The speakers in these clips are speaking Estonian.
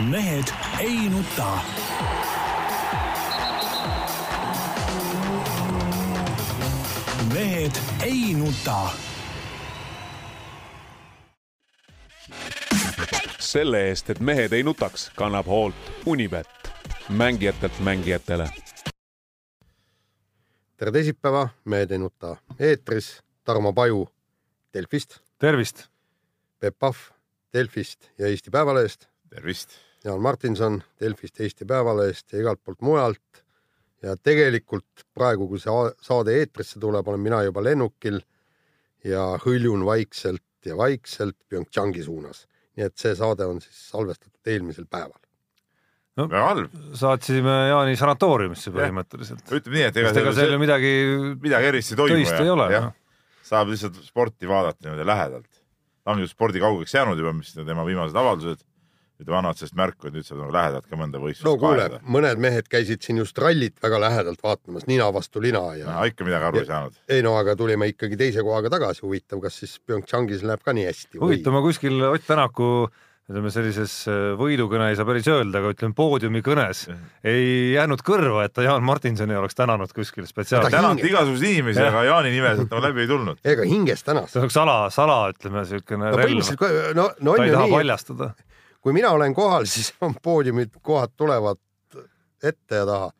mehed ei nuta. mehed ei nuta. selle eest, et mehed ei nutaks, kannab hoolt Unibet, mängijatelt mängijatele. tere teisipäeva, Mehed ei nuta eetris, Tarmo Paju Delfist, tervist! Peep Pahv Delfist ja Eesti Päevalehest, tervist! Jaan Martinson Delfist, Eesti Päevalehest ja igalt poolt mujalt. ja tegelikult praegu, kui see saade eetrisse tuleb, olen mina juba lennukil ja hõljun vaikselt ja vaikselt PyeongChangi suunas. nii et see saade on siis salvestatud eelmisel päeval. väga halb. saatsime Jaani sanatooriumisse põhimõtteliselt. ütleme nii, et ega seal seal ju midagi midagi erilist ei toimu. töist ei ole. noh. saab lihtsalt sporti vaadata niimoodi lähedalt. ta on ju spordi kaugeks jäänud juba, mis tema viimased avaldused, ütleme annavad sellest märku, et nüüd saab nagu lähedalt ka mõnda võistlust no kuule mõned mehed käisid siin just rallit väga lähedalt vaatamas, nina vastu lina ja no, ikka midagi aru ei saanud. ei no aga tulime ikkagi teise kohaga tagasi, huvitav, kas siis PyeongChangis läheb ka nii hästi? huvitav, ma kuskil Ott Tänaku ütleme sellises äh, võidukõne ei saa päris öelda, aga ütleme poodiumi kõnes ei jäänud kõrva, et ta Jaan Martinsoni oleks tänanud kuskil spetsiaalselt. Ta tänati hinge- igasuguseid inimesi, Jah. aga Jaani nime sealt nagu läbi ei tulnud. ega hinges tänas see on sala, sala ütleme siukene no relv, no, no ta on ei taha nii, paljastada. Kui mina olen kohal, siis on poodiumid, kohad tulevad ette ja taha.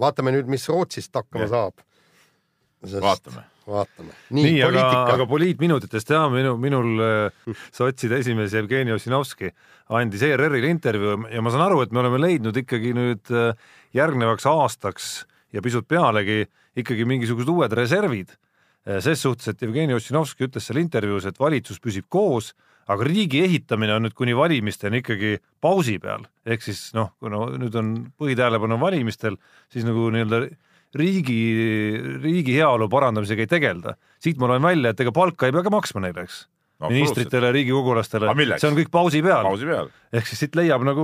vaatame nüüd, mis Rootsist hakkama Jah. saab. vaatame. vaatame. nii, nii, aga, aga poliitminutitest ja minu, minul äh, sotside esimees Jevgeni Ossinovski andis ERR-ile intervjuu ja ma saan aru, et me oleme leidnud ikkagi nüüd äh, järgnevaks aastaks ja pisut pealegi ikkagi mingisugused uued reservid. ses suhtes, et Jevgeni Ossinovski ütles seal intervjuus, et valitsus püsib koos, aga riigi ehitamine on nüüd kuni valimisteni ikkagi pausi peal, ehk siis noh, kuna nüüd on põhitähelepanu valimistel, siis nagu nii-öelda riigi, riigi heaolu parandamisega ei tegelda. siit ma loen välja, et ega palka ei pea ka maksma neile, eks No, ministritele, riigikogulastele milleks? see on kõik pausi peal. pausi peal. ehk siis siit leiab nagu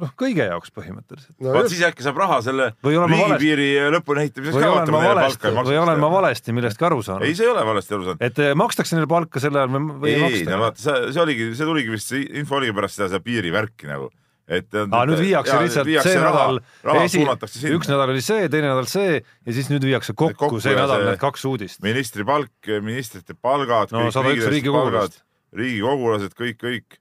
noh, kõige jaoks põhimõtteliselt. no vaat siis äkki saab raha selle riigipiiri lõpuni ehitamiseks või ka olen ma vaatama, valesti, või olen ma valesti millestki aru ei, saanud? see ei ole valesti aru saanud. et eh, makstakse neile palka sel ajal või ei, ei ei, no maksta? vaata, see, see oligi, see tuligi vist, see info oligi pärast seda, seda piirivärki nagu. et. aa, nüüd viiakse lihtsalt see nädal raha esi, suunatakse sinna. üks nädal oli see, teine nädal see ja siis nüüd viiakse kokku, Kokku see nädal see- need kaks uudist. ministri palk, ministrite palgad. no üks riigikogulast. riigikogulased, kõik, kõik,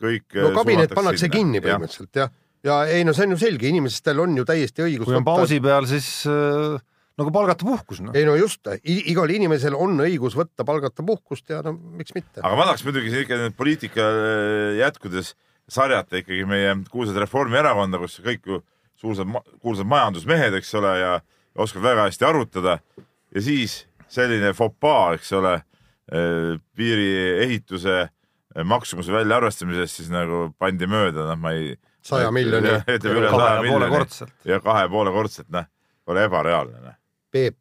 kõik. no kabinet pannakse kinni. põhimõtteliselt jah. ja ei no see on ju selge, inimestel on ju täiesti õigus kui on pausi peal, siis äh, nagu palgata puhkus, noh. ei no just, igal inimesel on õigus võtta palgata puhkust ja no miks mitte. aga ma tahaks muidugi siin ikka poliitika äh, jätkudes sarjata ikkagi meie kuulsat Reformierakonda, kus kõik ju kuulsad, kuulsad majandusmehed, eks ole, ja oskavad väga hästi arutada ja siis selline fopaa, eks ole, piiriehituse äh, maksumuse väljaarvestamisest siis nagu pandi mööda, noh, ma ei. saja miljoni. ütleme üle saja miljoni ja kahe ja poole kordselt, noh, pole ebareaalne, noh. Peep,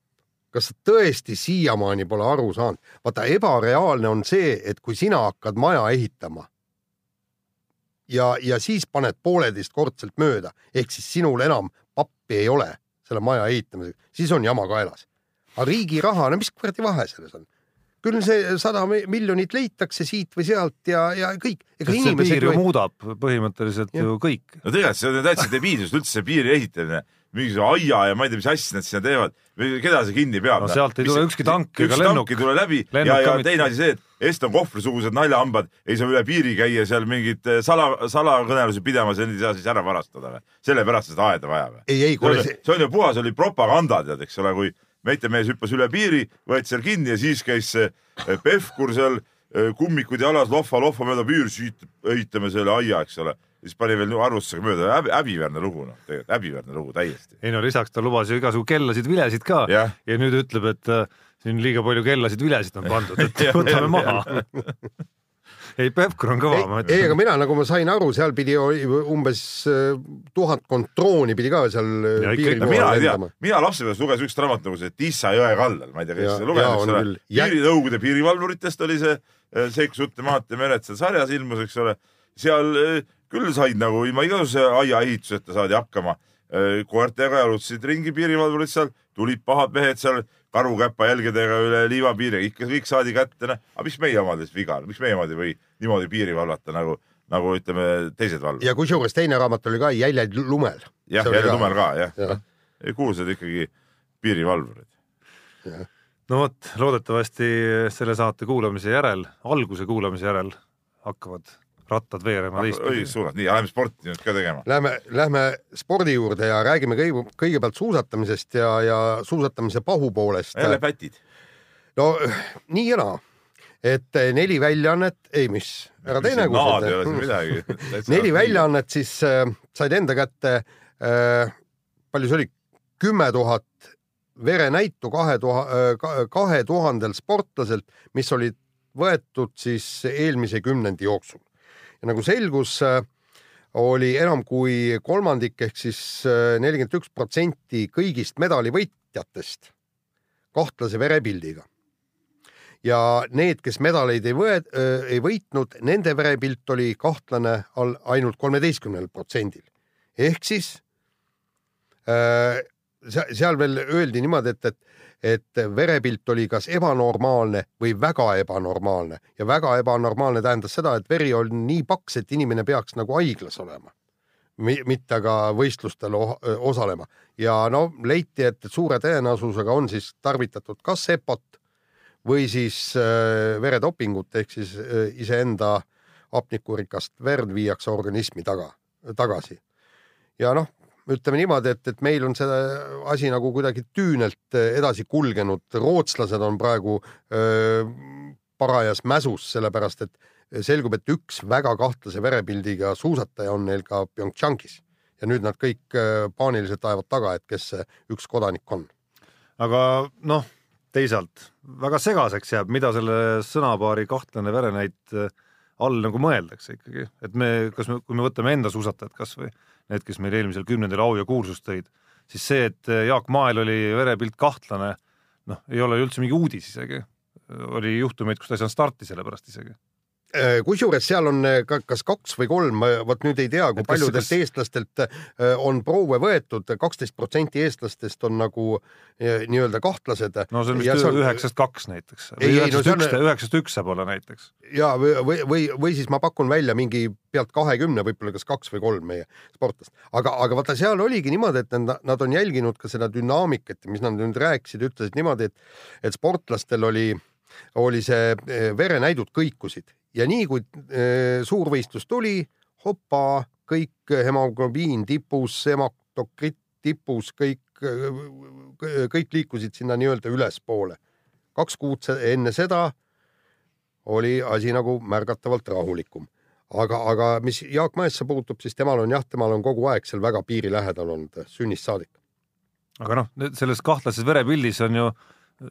kas sa tõesti siiamaani pole aru saanud? vaata, ebareaalne on see, et kui sina hakkad maja ehitama ja, ja siis paned pooleteistkordselt mööda, ehk siis sinul enam pappi ei ole selle maja ehitamiseks, siis on jama kaelas. aga riigi raha, no mis kuradi vahe selles on? küll see sada mi- miljonit leitakse siit või sealt ja, ja kõik. ega see inimesed piir ju ei, muudab põhimõtteliselt Jah. ju kõik. no tegelikult see on täitsa debiilsus, üldse see piiri ehitamine, mingisuguse aia ja ma ei tea, mis asja nad sinna teevad, keda see kinni peab. No sealt ei tule ükski tank ega ükski lennuk. tank ei tule läbi Lennuk ja, ja teine asi see, et Eston Kohvri-sugused naljahambad ei saa üle piiri käia seal mingit eh, sala, salakõnelusi pidama, see ei saa siis ära varastada või? sellepärast seda aeda vaja või? ei, ei, see kuule on, see, see on ju puhas oli propaganda, tead, eks ole, kui meitemees hüppas üle piiri, võeti seal kinni ja siis käis see eh, Pevkur seal eh, kummikud jalas lohva-lohva mööda piiri, siit ehitame selle aia, eks ole. siis pani veel arvustusega mööda, häbi, häbiväärne lugu noh, tegelikult häbiväärne lugu täiesti. ei no lisaks ta lubas ju igasugu kellasid, vilesid ka Jah. ja nüüd ütleb, et äh, siin liiga palju kellasid, vilesid on pandud, et võtame maha. ei, Pevkur on kõva, ma ei, ei, ütlen. aga mina, nagu ma sain aru, seal pidi umbes äh, tuhatkond drooni pidi ka seal äh, Ja piiri no mina ei tea mina lapsepõlves lugesin üks raamat nagu see Tissa jõe kaldal, ma ei tea, Ja- kes seda ja lugenud, on eks ole küll.. Ja- piiri, Nõukogude piirivalvuritest oli see eh, Seiksutte maantee mered seal sarjas ilmus, eks ole. seal küll said nagu ilma igasuguse aiaehituseta saadi hakkama. koertega jalutasid ringi piirivalvurid seal, tulid pahad mehed seal karukäpa jälgedega üle liivapiiri, ikka kõik saadi kätte, noh. aga miks meie omadest viga on, miks meie omad ei või niimoodi piiri valvata nagu, nagu ütleme teised valvurid. ja kusjuures teine raamat oli ka Jäljed lumel. jah, oli jälle ka- Jah. ja.. kuulsad ikkagi piirivalvurid. no vot, loodetavasti selle saate kuulamise järel, alguse kuulamise järel hakkavad rattad veerema õiges teistpidi. suunas, nii, läheme sporti nüüd ka tegema. Lähme, lähme spordi juurde ja räägime kõige, kõigepealt suusatamisest ja, ja suusatamise pahupoolest. jälle pätid. no nii ja naa, et neli väljaannet, ei mis, ära tee nägu. naad ei ole siin midagi. neli. väljaannet siis äh, said enda kätte äh,, palju see oli, kümme tuhat verenäitu kahe tuhande, kahe tuhandel sportlaselt, mis olid võetud siis eelmise kümnendi jooksul. Ja nagu selgus, oli enam kui kolmandik ehk siis äh, nelikümmend üks protsenti kõigist medalivõitjatest kahtlase verepildiga. ja need, kes medaleid ei võe-, ei võitnud, nende verepilt oli kahtlane all ainult kolmeteistkümnel protsendil. ehk siis äh, se- seal veel öeldi niimoodi, et, et, et verepilt oli kas ebanormaalne või väga ebanormaalne ja väga ebanormaalne tähendas seda, et veri on nii paks, et inimene peaks nagu haiglas olema. mitte aga võistlustel osalema ja no leiti, et suure tõenäosusega on siis tarvitatud kas EPO-t või siis äh, veredopingut ehk siis äh, iseenda hapnikurikast verd viiakse organismi taga, tagasi. ja noh, ütleme niimoodi, et, et meil on see asi nagu kuidagi küünelt edasi kulgenud, rootslased on praegu öö, parajas mäsus, sellepärast et selgub, et üks väga kahtlase verepildiga suusataja on neil ka PyeongChangis. Ja nüüd nad kõik paaniliselt ajavad taga, et kes see üks kodanik on. aga noh, teisalt väga segaseks jääb, mida selle sõnapaari kahtlane verenäit äh, all nagu mõeldakse ikkagi, et me, kas me, kui me võtame enda suusatajad kasvõi need, kes meil eelmisel kümnendil au ja kuulsust tõid, siis see, et Jaak Mael oli verepilt kahtlane, noh, ei ole ju üldse mingi uudis isegi. oli juhtumeid, kus ta ei saanud starti selle pärast isegi. Äh, kusjuures seal on äh, ka, kas kaks või kolm, vot nüüd ei tea, kui kas- paljudelt kas- eestlastelt äh, on proove võetud, kaksteist protsenti eestlastest on nagu äh, nii-öelda kahtlased. no see on vist see on- üheksast kaks näiteks. Ei, ei, no üheksast üks, üheksast üks saab olla näiteks. ja või, või, või, või siis ma pakun välja mingi pealt kahekümne, võib-olla kas kaks või kolm meie sportlast, aga, aga vaata, seal oligi niimoodi, et nad, nad on jälginud ka seda dünaamikat, mis nad nüüd rääkisid, ütlesid niimoodi, et, et sportlastel oli, oli see verenäidud kõikusid ja nii kui eh, suurvõistlus tuli, hopa, kõik hemoglobiin tipus, hematokrit tipus, kõik, kõik liikusid sinna nii-öelda ülespoole. kaks kuud enne seda oli asi nagu märgatavalt rahulikum. aga, aga mis Jaak Mäesse puutub, siis temal on jah, temal on kogu aeg seal väga piiri lähedal olnud sünnist saadik. aga noh, selles kahtlases verepildis on ju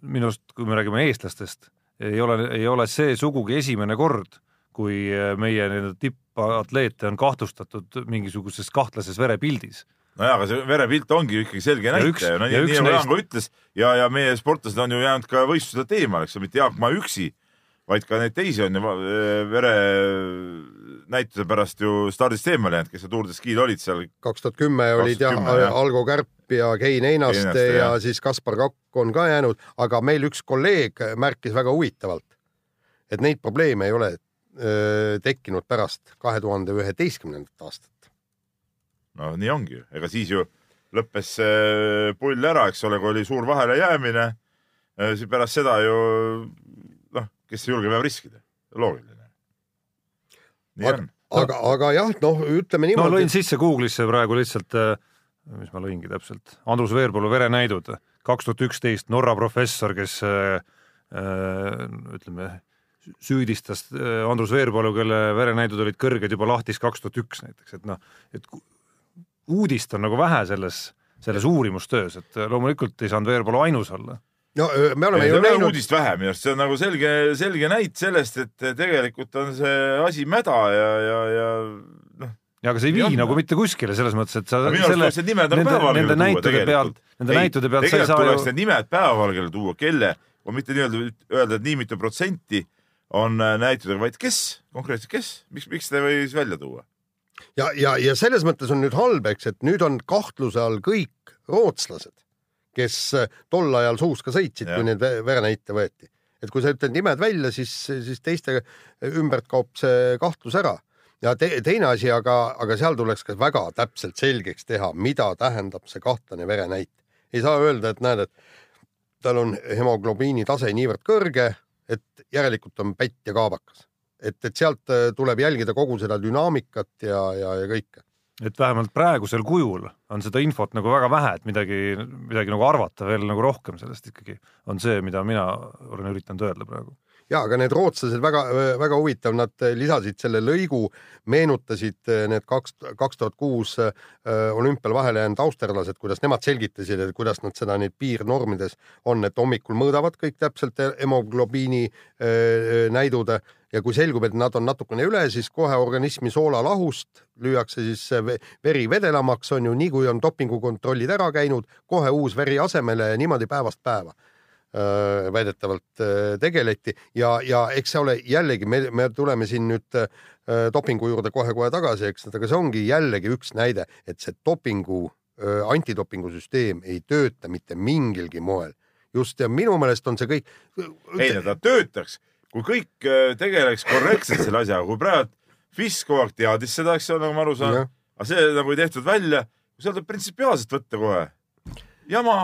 minu arust, kui me räägime eestlastest, ei ole, ei ole see sugugi esimene kord, kui meie nii-öelda tippatleete on kahtlustatud mingisuguses kahtlases verepildis. nojah, aga see verepilt ongi ikkagi selge näitaja, no ja nii, nii nagu Jaan ka ütles ja, ja meie sportlased on ju jäänud ka võistluselt eemale, eks ole, mitte Jaak Ma üksi, vaid ka neid teisi on ju va- verenäituse pärast ju stardist eemale jäänud, kes seal Tour de Ski'l olid seal. kaks tuhat kümme olid jah 2010, jah. Algo Kärp ja Kein Einaste Einaste, ja jah. siis Kaspar Kakk on ka jäänud, aga meil üks kolleeg märkis väga huvitavalt, et neid probleeme ei ole öö, tekkinud pärast kahe tuhande üheteistkümnendat aastat. no nii ongi ju, ega siis ju lõppes see pull ära, eks ole, kui oli suur vahelejäämine. siis pärast seda ju noh, kes ei julge peab riskida, loogiline. nii on. aga, aga jah, noh, ütleme no niimoodi lõin sisse Google'isse praegu lihtsalt, mis ma lõingi täpselt, Andrus Veerpalu verenäidud, kaks tuhat üksteist Norra professor, kes äh, äh, ütleme, süüdistas äh, Andrus Veerpalu, kelle verenäidud olid kõrged juba lahtis kaks tuhat üks näiteks, et noh, et uudist on nagu vähe selles, selles uurimustöös, et loomulikult ei saanud Veerpalu ainus olla. no me oleme ei, ju näinud, uudist vähe minu arust, see on nagu selge, selge näit sellest, et tegelikult on see asi mäda ja, ja, ja ja aga see ei vii on, nagu mitte kuskile, selles mõttes, et sa minu arust tuleks need nimed nagu nende, päevavalgele nende tuua näitude pealt tegelikult., nende näitude pealt sa ei saa tuleks ju need nimed päevavalgele tuua, kelle, mitte nii-öelda öelda, et nii mitu protsenti on äh, näitudega, vaid kes, konkreetselt kes, miks, miks ta ei või siis välja tuua? ja, ja, ja selles mõttes on nüüd halb, eks, et nüüd on kahtluse all kõik rootslased, kes äh, tol ajal suuska sõitsid, kui need ve- verenäite võeti. et kui sa ütled nimed välja, siis, siis teiste ümbert kaob see kahtlus ära ja te, teine asi, aga, aga seal tuleks ka väga täpselt selgeks teha, mida tähendab see kahtlane verenäit. ei saa öelda, et näed, et tal on hemoglobiini tase niivõrd kõrge, et järelikult on pätt ja kaabakas. et, et sealt äh, tuleb jälgida kogu seda dünaamikat ja, ja, ja kõike et vähemalt praegusel kujul on seda infot nagu väga vähe, et midagi, midagi nagu arvata veel nagu rohkem sellest ikkagi on see, mida mina olen üritanud öelda praegu ja aga need rootslased väga-väga huvitav, nad lisasid selle lõigu, meenutasid need kaks, kaks tuhat kuus äh, olümpial vahele jäänud austerlased, kuidas nemad selgitasid, et kuidas nad seda neid piirnormides on, et hommikul mõõdavad kõik täpselt hemoglobiini näidud ja kui selgub, et nad on natukene üle, siis kohe organismi soolalahust lüüakse siis veri vedelamaks, on ju, nii kui on dopingukontrollid ära käinud, kohe uus veri asemele ja niimoodi päevast päeva väidetavalt äh, tegeleti ja, ja eks see ole jällegi, me, me tuleme siin nüüd äh, dopingu juurde kohe-kohe tagasi, eks, aga see ongi jällegi üks näide, et see dopingu, antidopingusüsteem ei tööta mitte mingilgi moel. just ja minu meelest on see kõik. ei no ta töötaks, kui kõik tegeleks korrektselt selle asjaga, kui praegu FIS kogu aeg teadis seda, eks ole, nagu ma aru saan, aga see nagu ei tehtud välja, seda tuleb printsipiaalselt võtta kohe jama,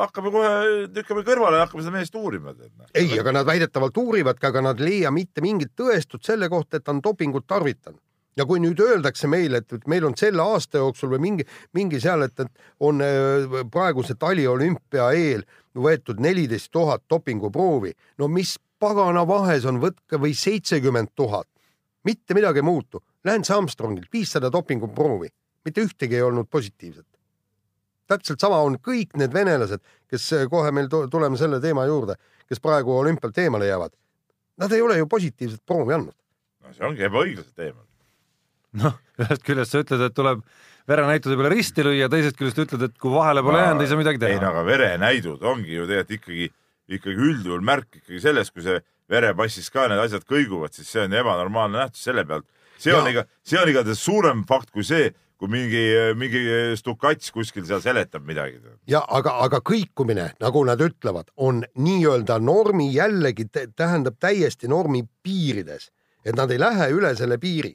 hakkame kohe, lükkame kõrvale ja hakkame seda meest uurima. Noh. ei, aga nad väidetavalt uurivadki, aga nad ei leia mitte mingit tõestust selle kohta, et ta on dopingut tarvitanud ja kui nüüd öeldakse meile, et meil on selle aasta jooksul või mingi, mingi seal, et, et on äh, praeguse taliolümpia eel võetud neliteist tuhat dopinguproovi, no mis pagana vahes on, võtke või seitsekümmend tuhat, mitte midagi ei muutu. Lance Armstrongilt viissada dopinguproovi, mitte ühtegi ei olnud positiivset täpselt sama on kõik need venelased, kes eh, kohe meil tuleme selle teema juurde, kes praegu olümpialt eemale jäävad. Nad ei ole ju positiivset proovi andnud. no see ongi ebaõiglaselt eemal. noh, ühest küljest sa ütled, et tuleb verenäitude peale risti lüüa, teisest küljest ütled, et kui vahele pole jäänud, ei saa midagi teha. ei no aga verenäidud ongi ju tegelikult ikkagi, ikkagi üldjuhul märk ikkagi sellest, kui see verepassis ka need asjad kõiguvad, siis see on ebanormaalne nähtus selle pealt. see on iga, see on igatahes suurem fakt kui see, kui mingi, mingi stukats kuskil seal seletab midagi. ja aga, aga kõikumine, nagu nad ütlevad, on nii-öelda normi jällegi tähendab täiesti normi piirides, et nad ei lähe üle selle piiri,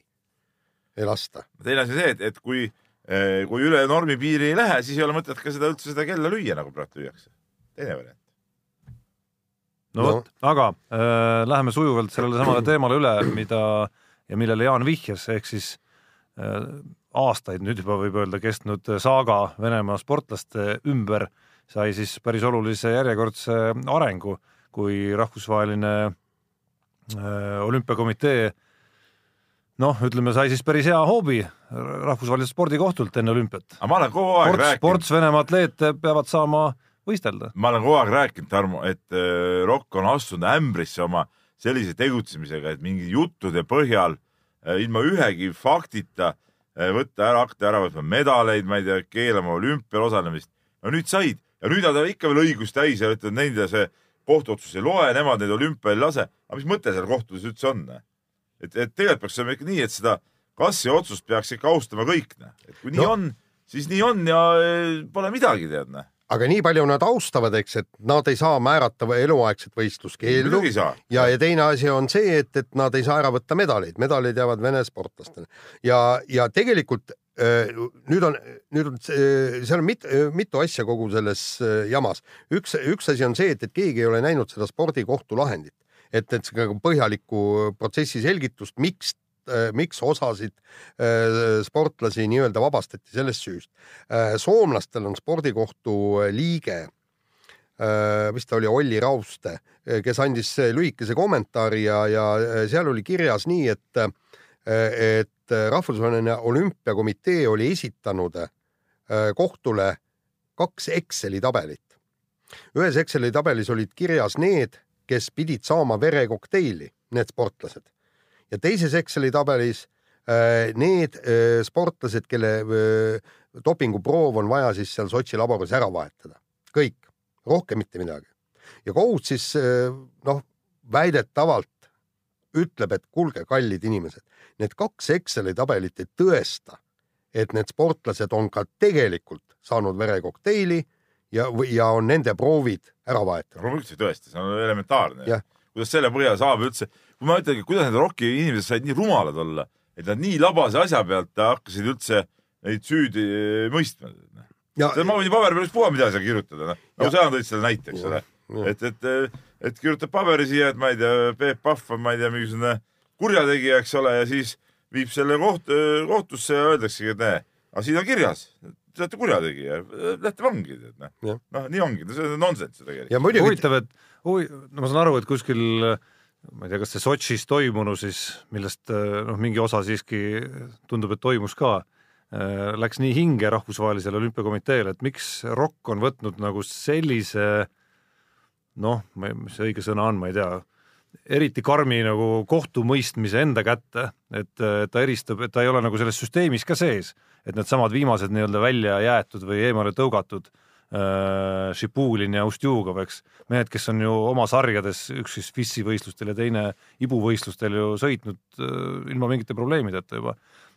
ei lasta. teine asi see, et, et kui, eh, kui üle normi piiri ei lähe, siis ei ole mõtet ka seda üldse seda kella lüüa, nagu praegu lüüakse. teine variant. no, no. vot, aga äh, läheme sujuvalt sellele samale teemale üle, mida ja millele Jaan vihjas, ehk siis äh, aastaid nüüd juba võib öelda kestnud saaga Venemaa sportlaste ümber sai siis päris olulise järjekordse arengu, kui rahvusvaheline äh, olümpiakomitee noh, ütleme, sai siis päris hea hoobi rahvusvaheliselt spordikohtult enne olümpiat. aga ma olen kogu aeg Sports, rääkinud. sports Venemaa atleete peavad saama võistelda. ma olen kogu aeg rääkinud, Tarmo, et äh, Rokk on astunud ämbrisse oma sellise tegutsemisega, et mingi juttude põhjal äh, ilma ühegi faktita võtta ära, hakata ära võtma medaleid, ma ei tea, keelama olümpial osalemist. no nüüd said ja nüüd on tal ikka veel õigus täis ja ütled, nende see kohtuotsus ei loe, nemad neid olümpial ei lase. aga mis mõte seal kohtudes üldse on? et, et tegelikult peaks olema ikka nii, et seda kassi otsust peaks ikka austama kõik. et kui nii no. on, siis nii on ja eh, pole midagi, tead aga nii palju nad austavad, eks, et nad ei saa määrata eluaegset võistluskeeldu. ja, ja teine asi on see, et, et nad ei saa ära võtta medaleid, medalid jäävad Vene sportlastele ja, ja tegelikult äh, nüüd on, nüüd on, seal on mit, mitu asja kogu selles äh, jamas. üks, üks asi on see, et, et keegi ei ole näinud seda spordikohtu lahendit, et, et põhjalikku protsessi selgitust, miks Äh, miks osasid äh, sportlasi nii-öelda vabastati sellest süüst. Äh, soomlastel on spordikohtu liige, vist ta oli Olli Rauste, kes andis lühikese kommentaari ja, ja seal oli kirjas nii, et, et rahvusvaheline olümpiakomitee oli esitanud kohtule kaks Exceli tabelit. ühes Exceli tabelis olid kirjas need, kes pidid saama verekokteili, need sportlased ja teises Exceli tabelis äh, need äh, sportlased, kelle äh, dopinguproov on vaja siis seal Sotši laboris ära vahetada, kõik, rohkem mitte midagi. ja kohus siis noh, väidetavalt ütleb, et kuulge, kallid inimesed, need kaks Exceli tabelit ei tõesta, et need sportlased on ka tegelikult saanud verekokteili ja, ja on nende proovid ära vahetada. loomulikult ei tõesta, see on elementaarne. kuidas selle põhjal saab üldse kui ma ütlengi, kuidas need roki inimesed said nii rumalad olla, et nad nii labase asja pealt hakkasid üldse neid süüdi eh, mõistma. ja ma võin ju paberi peal puha mida seal kirjutada, noh. Ja- no sa tõid selle näite, eks ole. et, et, et kirjutab paberi siia, et ma ei tea, Peep Pahv on, ma ei tea, mingisugune kurjategija, eks ole, ja siis viib selle koht, kohtusse ja öeldaksegi, et näe, aga siin on kirjas, te olete kurjategija, lähete vangi, tead noh noh, nii ongi, see on nonsenss tegelikult. ja muidugi huvitav, et huvi- no ma saan aru, et kuskil ma ei tea, kas see Sotšis toimunu siis, millest noh, mingi osa siiski tundub, et toimus ka, läks nii hinge rahvusvahelisele olümpiakomiteele, et miks ROK on võtnud nagu sellise noh, mis see õige sõna on, ma ei tea, eriti karmi nagu kohtumõistmise enda kätte, et ta eristab, et ta ei ole nagu selles süsteemis ka sees, et needsamad viimased nii-öelda välja jäetud või eemale tõugatud äh, Šipulin ja Ustjugov, eks, mehed, kes on ju oma sarjades, üks siis FIS-i võistlustel ja teine ibuvõistlustel ju sõitnud äh, ilma mingite probleemideta juba.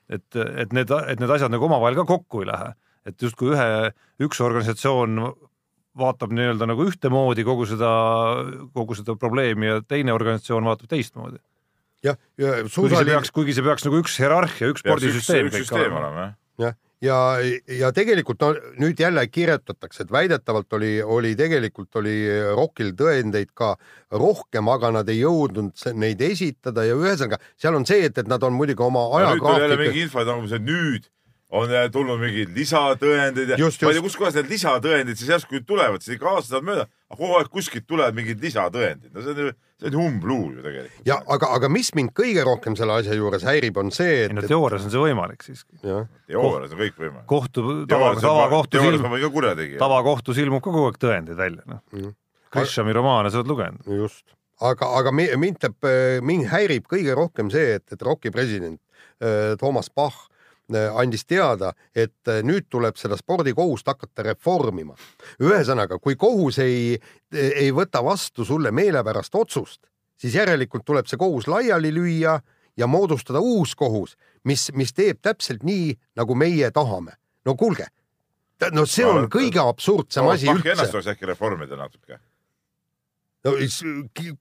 et, et need, et need asjad nagu omavahel ka kokku ei lähe, et justkui ühe, üks organisatsioon vaatab nii-öelda nagu ühtemoodi kogu seda, kogu seda probleemi ja teine organisatsioon vaatab teistmoodi. jah, ja suusaliin peaks, kuigi see peaks nagu üks hierarhia, üks spordisüsteem üks süsteem olema, jah. jah, ja, ja tegelikult no nüüd jälle kirjutatakse, et väidetavalt oli, oli tegelikult oli ROK-il tõendeid ka rohkem, aga nad ei jõudnud neid esitada ja ühesõnaga seal on see, et, et nad on muidugi oma nüüd tuli jälle mingi info, et umbes, et nüüd on äh, tulnud mingid lisatõendid ja Just, ma ei tea, just. kuskohast need lisatõendid siis järsku tulevad, siis ikka aastad mööda, aga kogu aeg kuskilt tulevad mingid lisatõendid, no see on ju, see on ju umbluu ju tegelikult. ja aga, aga mis mind kõige rohkem selle asja juures häirib, on see, ei no et, teoorias on see võimalik siiski. et jah, teoorias on kõik võimalik. kohtu, tava, tavakohtus ilmub, tavakohtus ilmub ka kogu aeg tõendeid välja, noh Mhm.. Krishami romaane sa oled lugenud? just, aga, aga mi- mind teeb, mind häirib kõige rohkem see, et, et ROK-i president äh, Toomas Bach äh, andis teada, et äh, nüüd tuleb seda spordikohust hakata reformima. ühesõnaga, kui kohus ei, ei võta vastu sulle meelepärast otsust, siis järelikult tuleb see kohus laiali lüüa ja moodustada uus kohus, mis, mis teeb täpselt nii, nagu meie tahame. no kuulge, no see on et- kõige absurdsem asi ennast üldse. tuleks äkki reformida natuke. no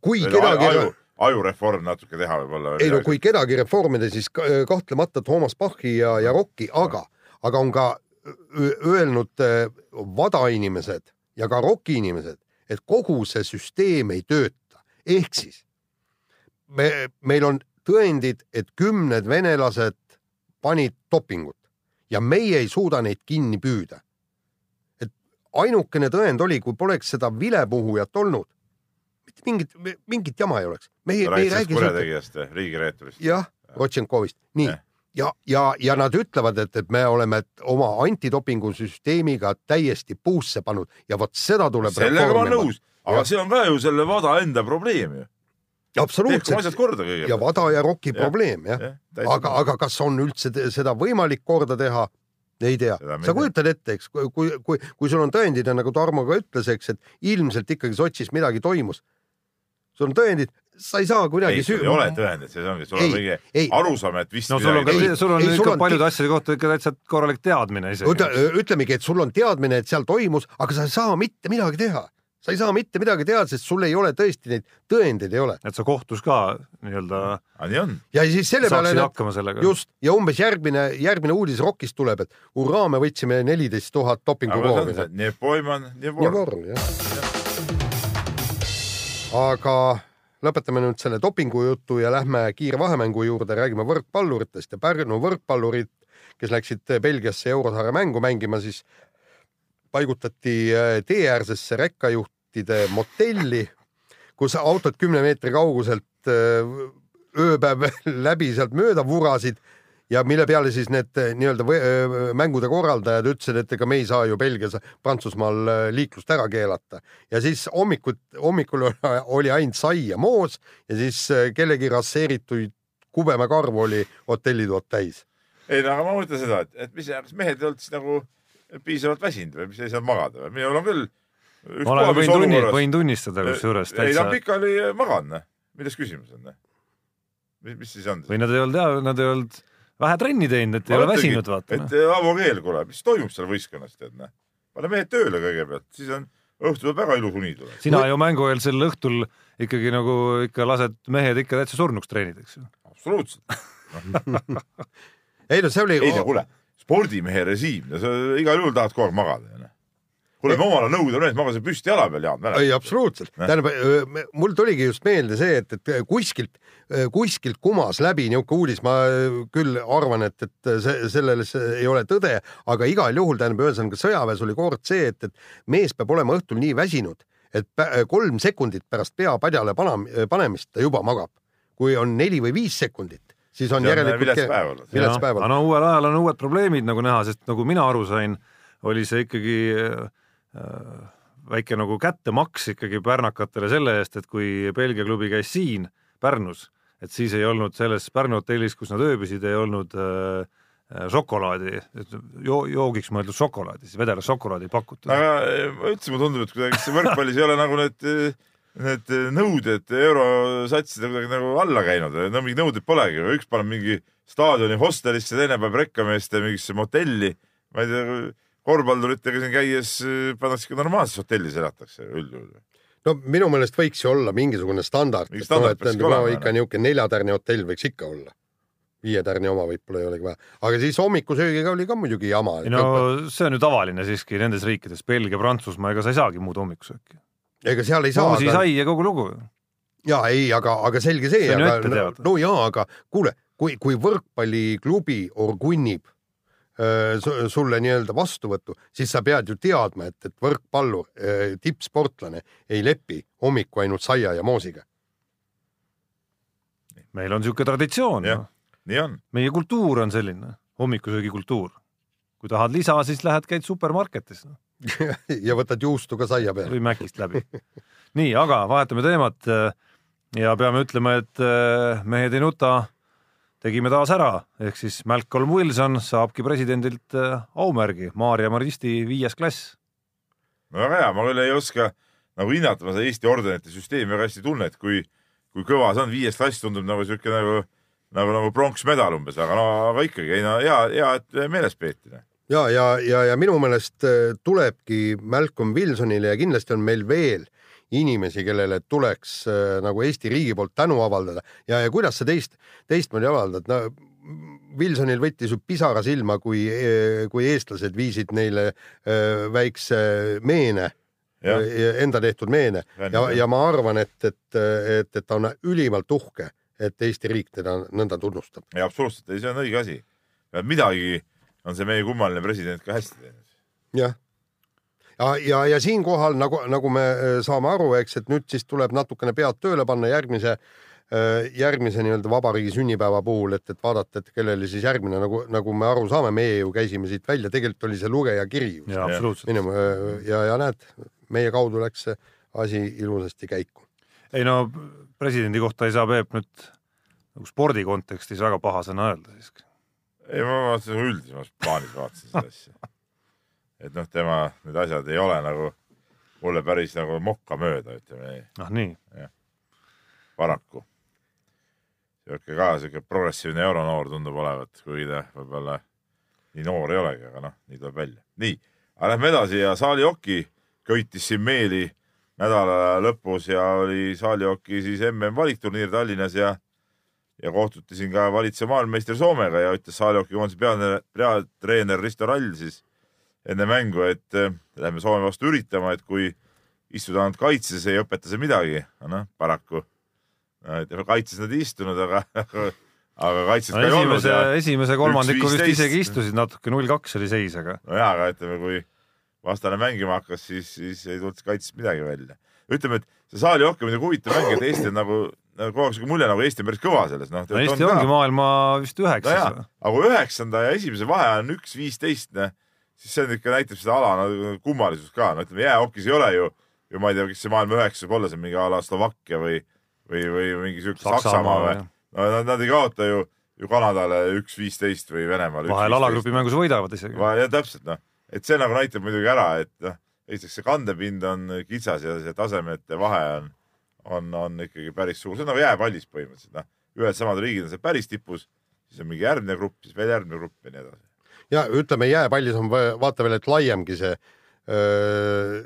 kui kedagi ajureform natuke teha võib-olla. ei no kui kedagi reformida, siis ka- kahtlemata Toomas Bachi ja, ja Rocki, aga, aga on ka öelnud äh, vadainimesed ja ka Rocki inimesed, et kogu see süsteem ei tööta. ehk siis me, meil on tõendid, et kümned venelased panid dopingut ja meie ei suuda neid kinni püüda. et ainukene tõend oli, kui poleks seda vilepuhujat olnud, mitte mingit, mingit jama ei oleks. me ei, sa me ei räägi kurjategijast, riigireeturist. jah, Rotšenkovist, nii Jah. ja, ja, ja nad ütlevad, et, et me oleme oma antidopingusüsteemiga täiesti puusse pannud ja vot seda tuleb sellega ma olen nõus, aga Jah. see on ka ju selle vada enda probleem ju. tehku asjad absoluutselt korda ja kõigepealt. vada ja roki Jah. probleem jah, aga, aga kas on üldse seda võimalik korda teha? ei tea, sa kujutad ette, eks, kui, kui, kui, kui sul on tõendid ja nagu Tarmo ka ütles, eks, et ilmselt ikkagi Sotšis midagi toimus. Sul on tõendid, sa ei saa kuidagi ei, sul ei ole tõendeid, see ongi, sul on Ei, mingi ei. arusaam, et vist no sul on ka Ei,, sul on ikka on- paljude asjade kohta ikka täitsa korralik teadmine isegi. ütle, ütlemegi, et sul on teadmine, et seal toimus, aga sa ei saa mitte midagi teha. sa ei saa mitte midagi teha, sest sul ei ole tõesti neid tõendeid ei ole et sa kohtus ka nii-öelda nii on. ja siis selle peale saaksid hakkama sellega. just ja umbes järgmine, järgmine uudis Rockist tuleb, et hurraa, me võtsime neliteist tuhat aga see dopinguproovi on. see, nii Poiman, nii ja jah. Aga lõpetame nüüd selle dopingujutu ja lähme kiire vahemängu juurde, räägime võrkpalluritest ja Pärnu võrkpallurid, kes läksid Belgiasse eurosaare mängu mängima, siis paigutati äh, teeäärsesse rekkajuhtide motelli, kus autod kümne meetri kauguselt äh, ööpäev läbi sealt mööda vurasid ja mille peale siis need eh, nii-öelda öö, mängude korraldajad ütlesid, et ega me ei saa ju Belgias, Prantsusmaal äh, liiklust ära keelata ja siis hommikut, hommikul oli ainult sai ja moos ja siis kellegi rasseerituid kubemekarvu oli hotellitoad täis. ei no aga ma mõtlen seda, et, et mis, kas mehed ei olnud siis nagu piisavalt väsinud või mis ei saanud magada või? minul on küll. ma olen, võin tunni, võin tunnistada kusjuures ei, ta täitsa pikali maganud, milles küsimus on? mis, mis siis on? või nad ei olnud hea, nad ei olnud vähe trenni teinud, et ei ole väsinud, vaata. noh. et äh, Avo Keel, kuule, mis toimub seal võistkonnas, tead noh. pane mehed tööle kõigepealt, siis on, õhtul tuleb väga ilus uni tuleb. sina ju mängueelsel õhtul ikkagi nagu ikka lased mehed ikka täitsa surnuks treenida, eks ju. absoluutselt. ei no see oli ei no kuule, spordimehe režiim, igal juhul tahad kogu aeg magada. kuule, me omal ajal Nõukogude mees magasid püsti jala peal, Jaan, ei, mäletad? absoluutselt, Näh. tähendab, mul tuligi just meelde see, et, et kuskilt, kuskilt kumas läbi niisugune uudis, ma küll arvan, et, et see, selles ei ole tõde, aga igal juhul tähendab, ühesõnaga sõjaväes oli kord see, et, et mees peab olema õhtul nii väsinud, et kolm sekundit pärast pea padjale pana- panemist ta juba magab. kui on neli või viis sekundit, siis on See on järelikult vilets päev olnud. vilets päev aga olnud. no uuel ajal on uued probleemid nagu näha, sest nagu mina aru sain, oli see ikkagi äh, väike nagu kättemaks ikkagi pärnakatele selle eest, et kui Belgia klubi käis siin Pärnus, et siis ei olnud selles Pärnu hotellis, kus nad ööbisid, ei olnud äh, äh, šokolaadi, jo joogiks mõeldud šokolaadi, siis vedelas šokolaadi ei pakutud. aga ma ütlesin, mulle tundub, et kuidagi see võrkpallis ei ole nagu need, need nõuded eurosatsidele kuidagi nagu alla käinud, no mingeid nõudeid polegi, üks paneb mingi staadioni hostelisse, teine paneb rekkameeste mingisse motelli. ma ei tea, korvpalluritega siin käies eh, pannakse ikka normaalses hotellis elatakse üldjuhul. no minu meelest võiks ju olla mingisugune standard, Mingi et noh, standard et peaks no, olema, ikka niisugune neljatärni hotell võiks ikka olla. viie tärni oma võib-olla ei olegi vaja, aga siis hommikusöögiga oli ka muidugi jama. no see on ju tavaline siiski nendes riikides, Belgia, Prantsusmaa, ega sa ei saagi muud hommikusööki. ega seal ei saa. moosi sai ja kogu lugu. ja ei, aga, aga selge see, See on ju aga ette teada. no jaa, aga kuule, kui, kui võrkpalliklubi orgunnib sulle nii-öelda vastuvõttu, siis sa pead ju teadma, et, et võrkpallur, tippsportlane ei lepi hommiku ainult saia ja moosiga. meil on niisugune traditsioon jah no., nii on. meie kultuur on selline, hommikusöögikultuur. kui tahad lisa, siis lähed, käid supermarketis no. ja võtad juustu ka saia peale. või Mäkist läbi. nii, aga vahetame teemat äh, ja peame ütlema, et äh, mehed ei nuta, tegime taas ära, ehk siis Malcolm Wilson saabki presidendilt äh, aumärgi, Maarja Maristi viies klass. no väga hea, ma küll ei oska nagu hinnata, ma seda Eesti ordenite süsteemi väga hästi ei tunne, et kui, kui kõva see on, viies klass tundub nagu siuke nagu, nagu, nagu pronksmedal umbes, aga no, aga ikkagi, ei no hea, hea, et meeles peeti. ja, ja, ja, ja minu meelest äh, tulebki Malcolm Wilsonile ja kindlasti on meil veel inimesi, kellele tuleks äh, nagu Eesti riigi poolt tänu avaldada ja, ja kuidas sa teist, teistmoodi avaldad, no Wilsonil võttis ju pisara silma, kui, kui eestlased viisid neile äh, väikse meene, jah, enda tehtud meene ja, ja ma arvan, et, et, et, et ta on ülimalt uhke, et Eesti riik teda nõnda tunnustab. ei absoluutselt, ei see on õige asi. midagi on see meie kummaline president ka hästi teinud. jah. ja, ja, ja siinkohal nagu, nagu me äh, saame aru, eks, et nüüd siis tuleb natukene pead tööle panna järgmise, järgmise nii-öelda vabariigi sünnipäeva puhul, et, et vaadata, et kellele siis järgmine, nagu, nagu me aru saame, meie ju käisime siit välja, tegelikult oli see lugeja kiri ju absoluutselt. minema ja, ja näed, meie kaudu läks see asi ilusasti käiku. ei no presidendi kohta ei saa Peep nüüd nagu spordi kontekstis väga paha sõna öelda siiski. ei, ma vaatasin üldisemas plaanis vaatasin seda asja. et noh, tema need asjad ei ole nagu mulle päris nagu mokka mööda, ütleme nii, noh, nii. paraku. sihuke ka sihuke progressiivne euronoor tundub olevat, kuigi ta võib-olla nii noor ei olegi, aga noh, nii tuleb välja. nii, aga lähme edasi ja Saalioki köitis siin meeli nädala lõpus ja oli Saalioki siis MM valikturniir Tallinnas ja ja kohtuti siin ka valitsev maailmameister Soomega ja ütles Saalioki koondise peatreener Risto Rall siis enne mängu, et eh, lähme Soome vastu üritama, et kui istuda ainult kaitses, ei õpeta see midagi. noh, paraku no, kaitses nad ei istunud, aga, aga kaitses no ka ei olnud esimese kolmandiku vist 1-15. isegi istusid natuke, null kaks oli seis, aga nojaa, aga ütleme, kui vastane mängima hakkas, siis, siis ei tulnud kaitsest midagi välja. ütleme, et see saali on muidugi huvitav mäng, et Eesti on nagu, nagu kogu aeg siuke mulje nagu Eesti on päris kõva selles, noh. no Eesti ongi maailma vist üheksas,. aga kui üheksanda ja esimese vahe on üks viisteist, noh, siis see on ikka näitab seda ala nagu kummalisust ka, no ütleme jäähokis ei ole ju, ju ma ei tea, kes see maailma üheksas võib olla, see on mingi a la Slovakkia või, või, või mingi siuke Saksamaa või. no nad, nad ei kaota ju, ju Kanadale üks viisteist või Venemaale. vahel alagrupi mängus võidavad isegi. jah, täpselt noh, et see nagu näitab muidugi ära, et noh, esiteks see kandepind on kitsas ja see tasemete vahe on, on, on ikkagi päris suur, see on nagu jääpallis põhimõtteliselt noh, ühed samad riigid on seal päris tipus, siis on mingi järgmine grupp, siis veel järgmine grupp ja nii edasi. Ja ütleme, jääpallis on va- vaata veel, et laiemgi see öö,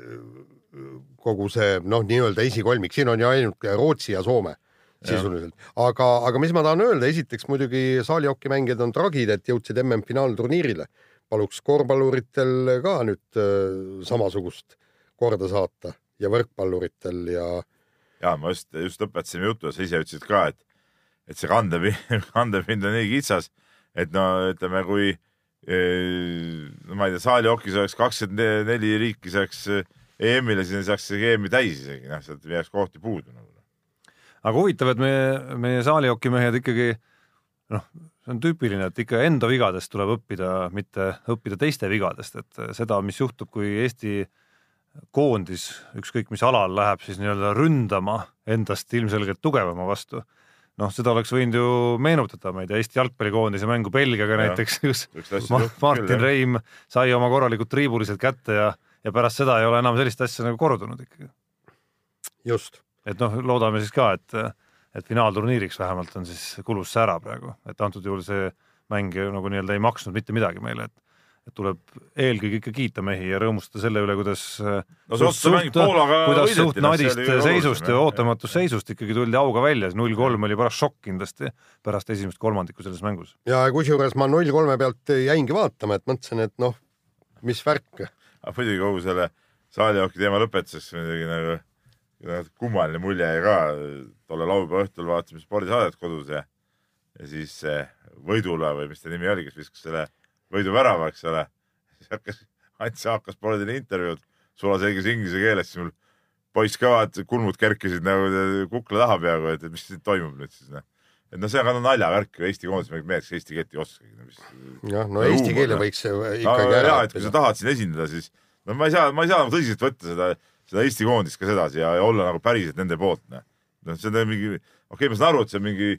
kogu see noh, nii-öelda esikolmik, siin on ju ainult Rootsi ja Soome sisuliselt, aga, aga mis ma tahan öelda, esiteks muidugi saalihoki mängijad on tragid, et jõudsid MM-finaalturniirile. paluks korvpalluritel ka nüüd äh, samasugust korda saata ja võrkpalluritel ja ja ma just, just lõpetasime jutu ja sa ise ütlesid ka, et, et see kandepind, kandepind on nii kitsas, et no ütleme, kui ma ei tea, saalihokis oleks kakskümmend neli riiki saaks eh, EM-ile, siis saaks see EM-i täis isegi, noh, sealt jääks kohti puudu nagu. aga huvitav, et meie, meie saalihokimehed ikkagi noh, see on tüüpiline, et ikka enda vigadest tuleb õppida, mitte õppida teiste vigadest, et seda, mis juhtub, kui Eesti koondis ükskõik mis alal läheb siis nii-öelda ründama endast ilmselgelt tugevama vastu noh, seda oleks võinud ju meenutada, ma ei tea, Eesti jalgpallikoondise mängu Belgiaga Jah. näiteks, kus Ma- Martin küll. Reim sai oma korralikud triibulised kätte ja, ja pärast seda ei ole enam sellist asja nagu kordunud ikkagi. just. et noh, loodame siis ka, et, et finaalturniiriks vähemalt on siis kulus see ära praegu, et antud juhul see mäng ju nagu nii-öelda ei maksnud mitte midagi meile, et tuleb eelkõige ikka kiita mehi ja rõõmustada selle üle, kuidas No see otsemäng Poolaga kuidas suht noh, see nadist seisust ja ootamatust seisust ikkagi tuldi auga välja, see null kolm oli paras šokk kindlasti pärast esimest kolmandikku selles mängus. ja kusjuures ma null kolme pealt jäingi vaatama, et mõtlesin, et noh, mis värk. aga muidugi kogu selle saalihoki teema lõpetuseks muidugi nagu kummaline mulje jäi ka. tolle laupäeva õhtul vaatasime spordisaadet kodus ja, ja siis Võidula või mis ta nimi oli, kes viskas selle võiduvärava, eks ole. siis hakkas, Ants hakkas spordile intervjuud sulaselges inglise keeles, siis mul poiss ka vaata, kulmud kerkisid nagu kukla taha peaaegu, et et mis toimub nüüd siis noh. et noh, see on ka naljavärk ju Eesti koondis mängib mehed, kes eesti keelt ei oskagi no,. jah, no eesti keele võiks no ikkagi ära ja, et kui sa tahad siin esindada, siis no ma ei saa, ma ei saa nagu tõsiselt võtta seda, seda Eesti koondist ka sedasi ja, ja olla nagu päriselt nende poolt, noh. see on mingi, okei okay,, ma saan aru, et see on mingi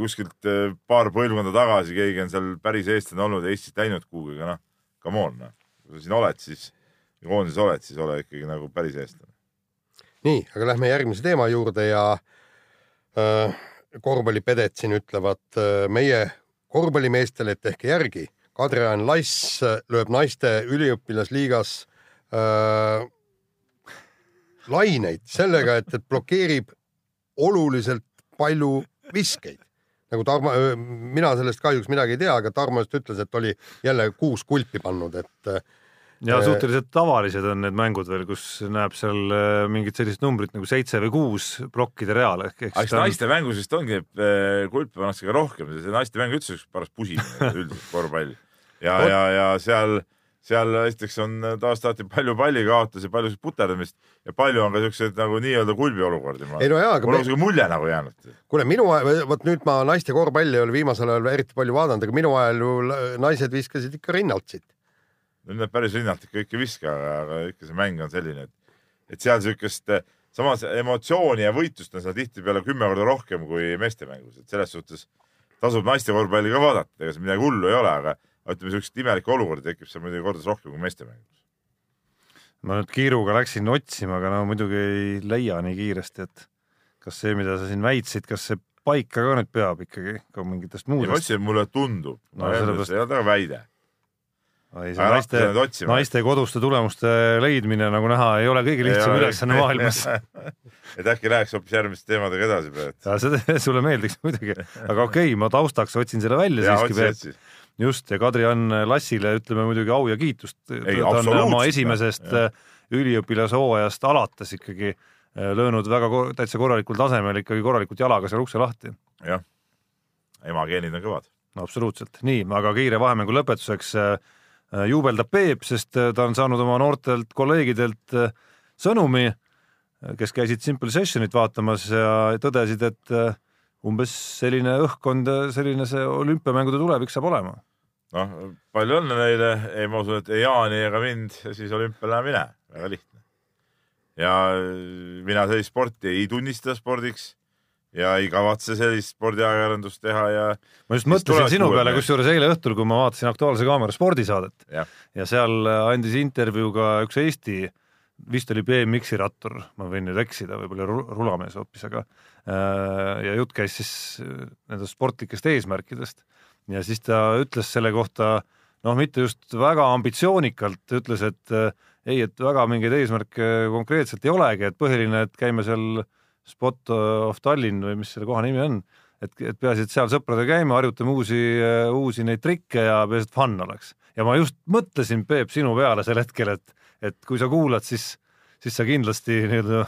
kuskilt eh, paar põlvkonda tagasi keegi on seal päris eestlane olnud ja Eestit läinud kuhugi, aga noh, come on, noh. kui sa siin oled, siis, koondises oled, siis ole ikkagi nagu päris eestlane. nii, aga lähme järgmise teema juurde ja äh, korvpallipedet siin ütlevad äh, meie korvpallimeestele, et tehke järgi. Kadri-Ann Lass äh, lööb naiste üliõpilasliigas äh, laineid sellega, et, et blokeerib oluliselt palju viskeid. Nagu Tarmo, mina sellest kahjuks midagi ei tea, aga Tarmo just ütles, et oli jälle kuus kulpi pannud, et äh, ja Eh, suhteliselt tavalised on need mängud veel, kus näeb seal äh, mingit sellist numbrit nagu seitse või kuus plokkide real aga siis ta on naiste mängus vist ongi kulpe pannakse ka rohkem, see naiste mäng üldse üks paras pusimine üldiselt korvpall. ja, ja, ja seal, seal esiteks on taas taheti palju pallikaotusi, palju puterdamist ja palju on ka siukseid nagu nii-öelda kulbi olukordi. ei no jaa, aga mul on siuke mulje nagu jäänud. kuule, minu ajal, vot nüüd ma naiste korvpalli ei ole viimasel ajal eriti palju vaadanud, aga minu ajal ju naised viskasid ikka rinnalt siit. no nad päris rinnalt ikka ikka ei viska, aga ikka see mäng on selline, et, et seal siukest samas emotsiooni ja võitlust on seal tihtipeale kümme korda rohkem kui meeste mängus, et selles suhtes tasub naiste korvpalli ka vaadata, ega see midagi hullu ei ole, aga ütleme, siukseid imelikke olukordi tekib seal muidugi kordades rohkem kui meeste mängus. ma nüüd kiiruga läksin otsima, aga no muidugi ei leia nii kiiresti, et kas see, mida sa siin väitsid, kas see paika ka nüüd peab ikkagi ka mingitest ja ma muudest. ütlesin, mulle tundub No sellepärast- see ei olnud väga väide. ei, see naiste naiste koduste tulemuste leidmine, nagu näha, ei ole kõige lihtsam ülesanne maailmas. et äkki läheks hoopis järgmiste teemadega edasi, ja see sulle meeldiks muidugi, aga okei okay,, ma taustaks otsin selle välja ja siiski. Just ja Kadri-Ann Lassile ütleme muidugi au ja kiitust. Ta on oma esimesest äh, üliõpilashooajast alates ikkagi äh, löönud väga kor täitsa korralikul tasemel ikkagi korralikult jalaga seal ukse lahti. jah, emageenid on kõvad. absoluutselt, nii, aga kiire vahemängu lõpetuseks äh, juubeldab Peep, sest ta on saanud oma noortelt kolleegidelt sõnumi, kes käisid Simple Sessionit vaatamas ja tõdesid, et umbes selline õhkkond, selline see olümpiamängude tulevik saab olema noh, palju õnne neile, ei ma usun, et ei Jaani ega mind siis olümpiale enam ei näe, väga lihtne. ja mina sellist sporti ei tunnista spordiks ja ei kavatse sellist spordiajakirjandust teha ja ma just mõtlesin sinu peale, kusjuures eile õhtul, kui ma vaatasin Aktuaalse Kaamera spordisaadet jah, ja seal äh, andis intervjuu ka üks Eesti, vist oli BMX-i rattur, ma võin nüüd eksida, võib-olla ru- rulamees hoopis, aga äh, ja jutt käis siis äh, nendest sportlikest eesmärkidest ja siis ta ütles selle kohta noh, mitte just väga ambitsioonikalt, ütles, et ei, et väga mingeid eesmärke konkreetselt ei olegi, et põhiline, et käime seal Spot of Tallinn või mis selle koha nimi on, et, et peaasi, et seal sõpradega käime, harjutame uusi, uusi neid trikke ja peaasi, et fun oleks. ja ma just mõtlesin, Peep, sinu peale sel hetkel, et, et kui sa kuulad, siis, siis sa kindlasti nii-öelda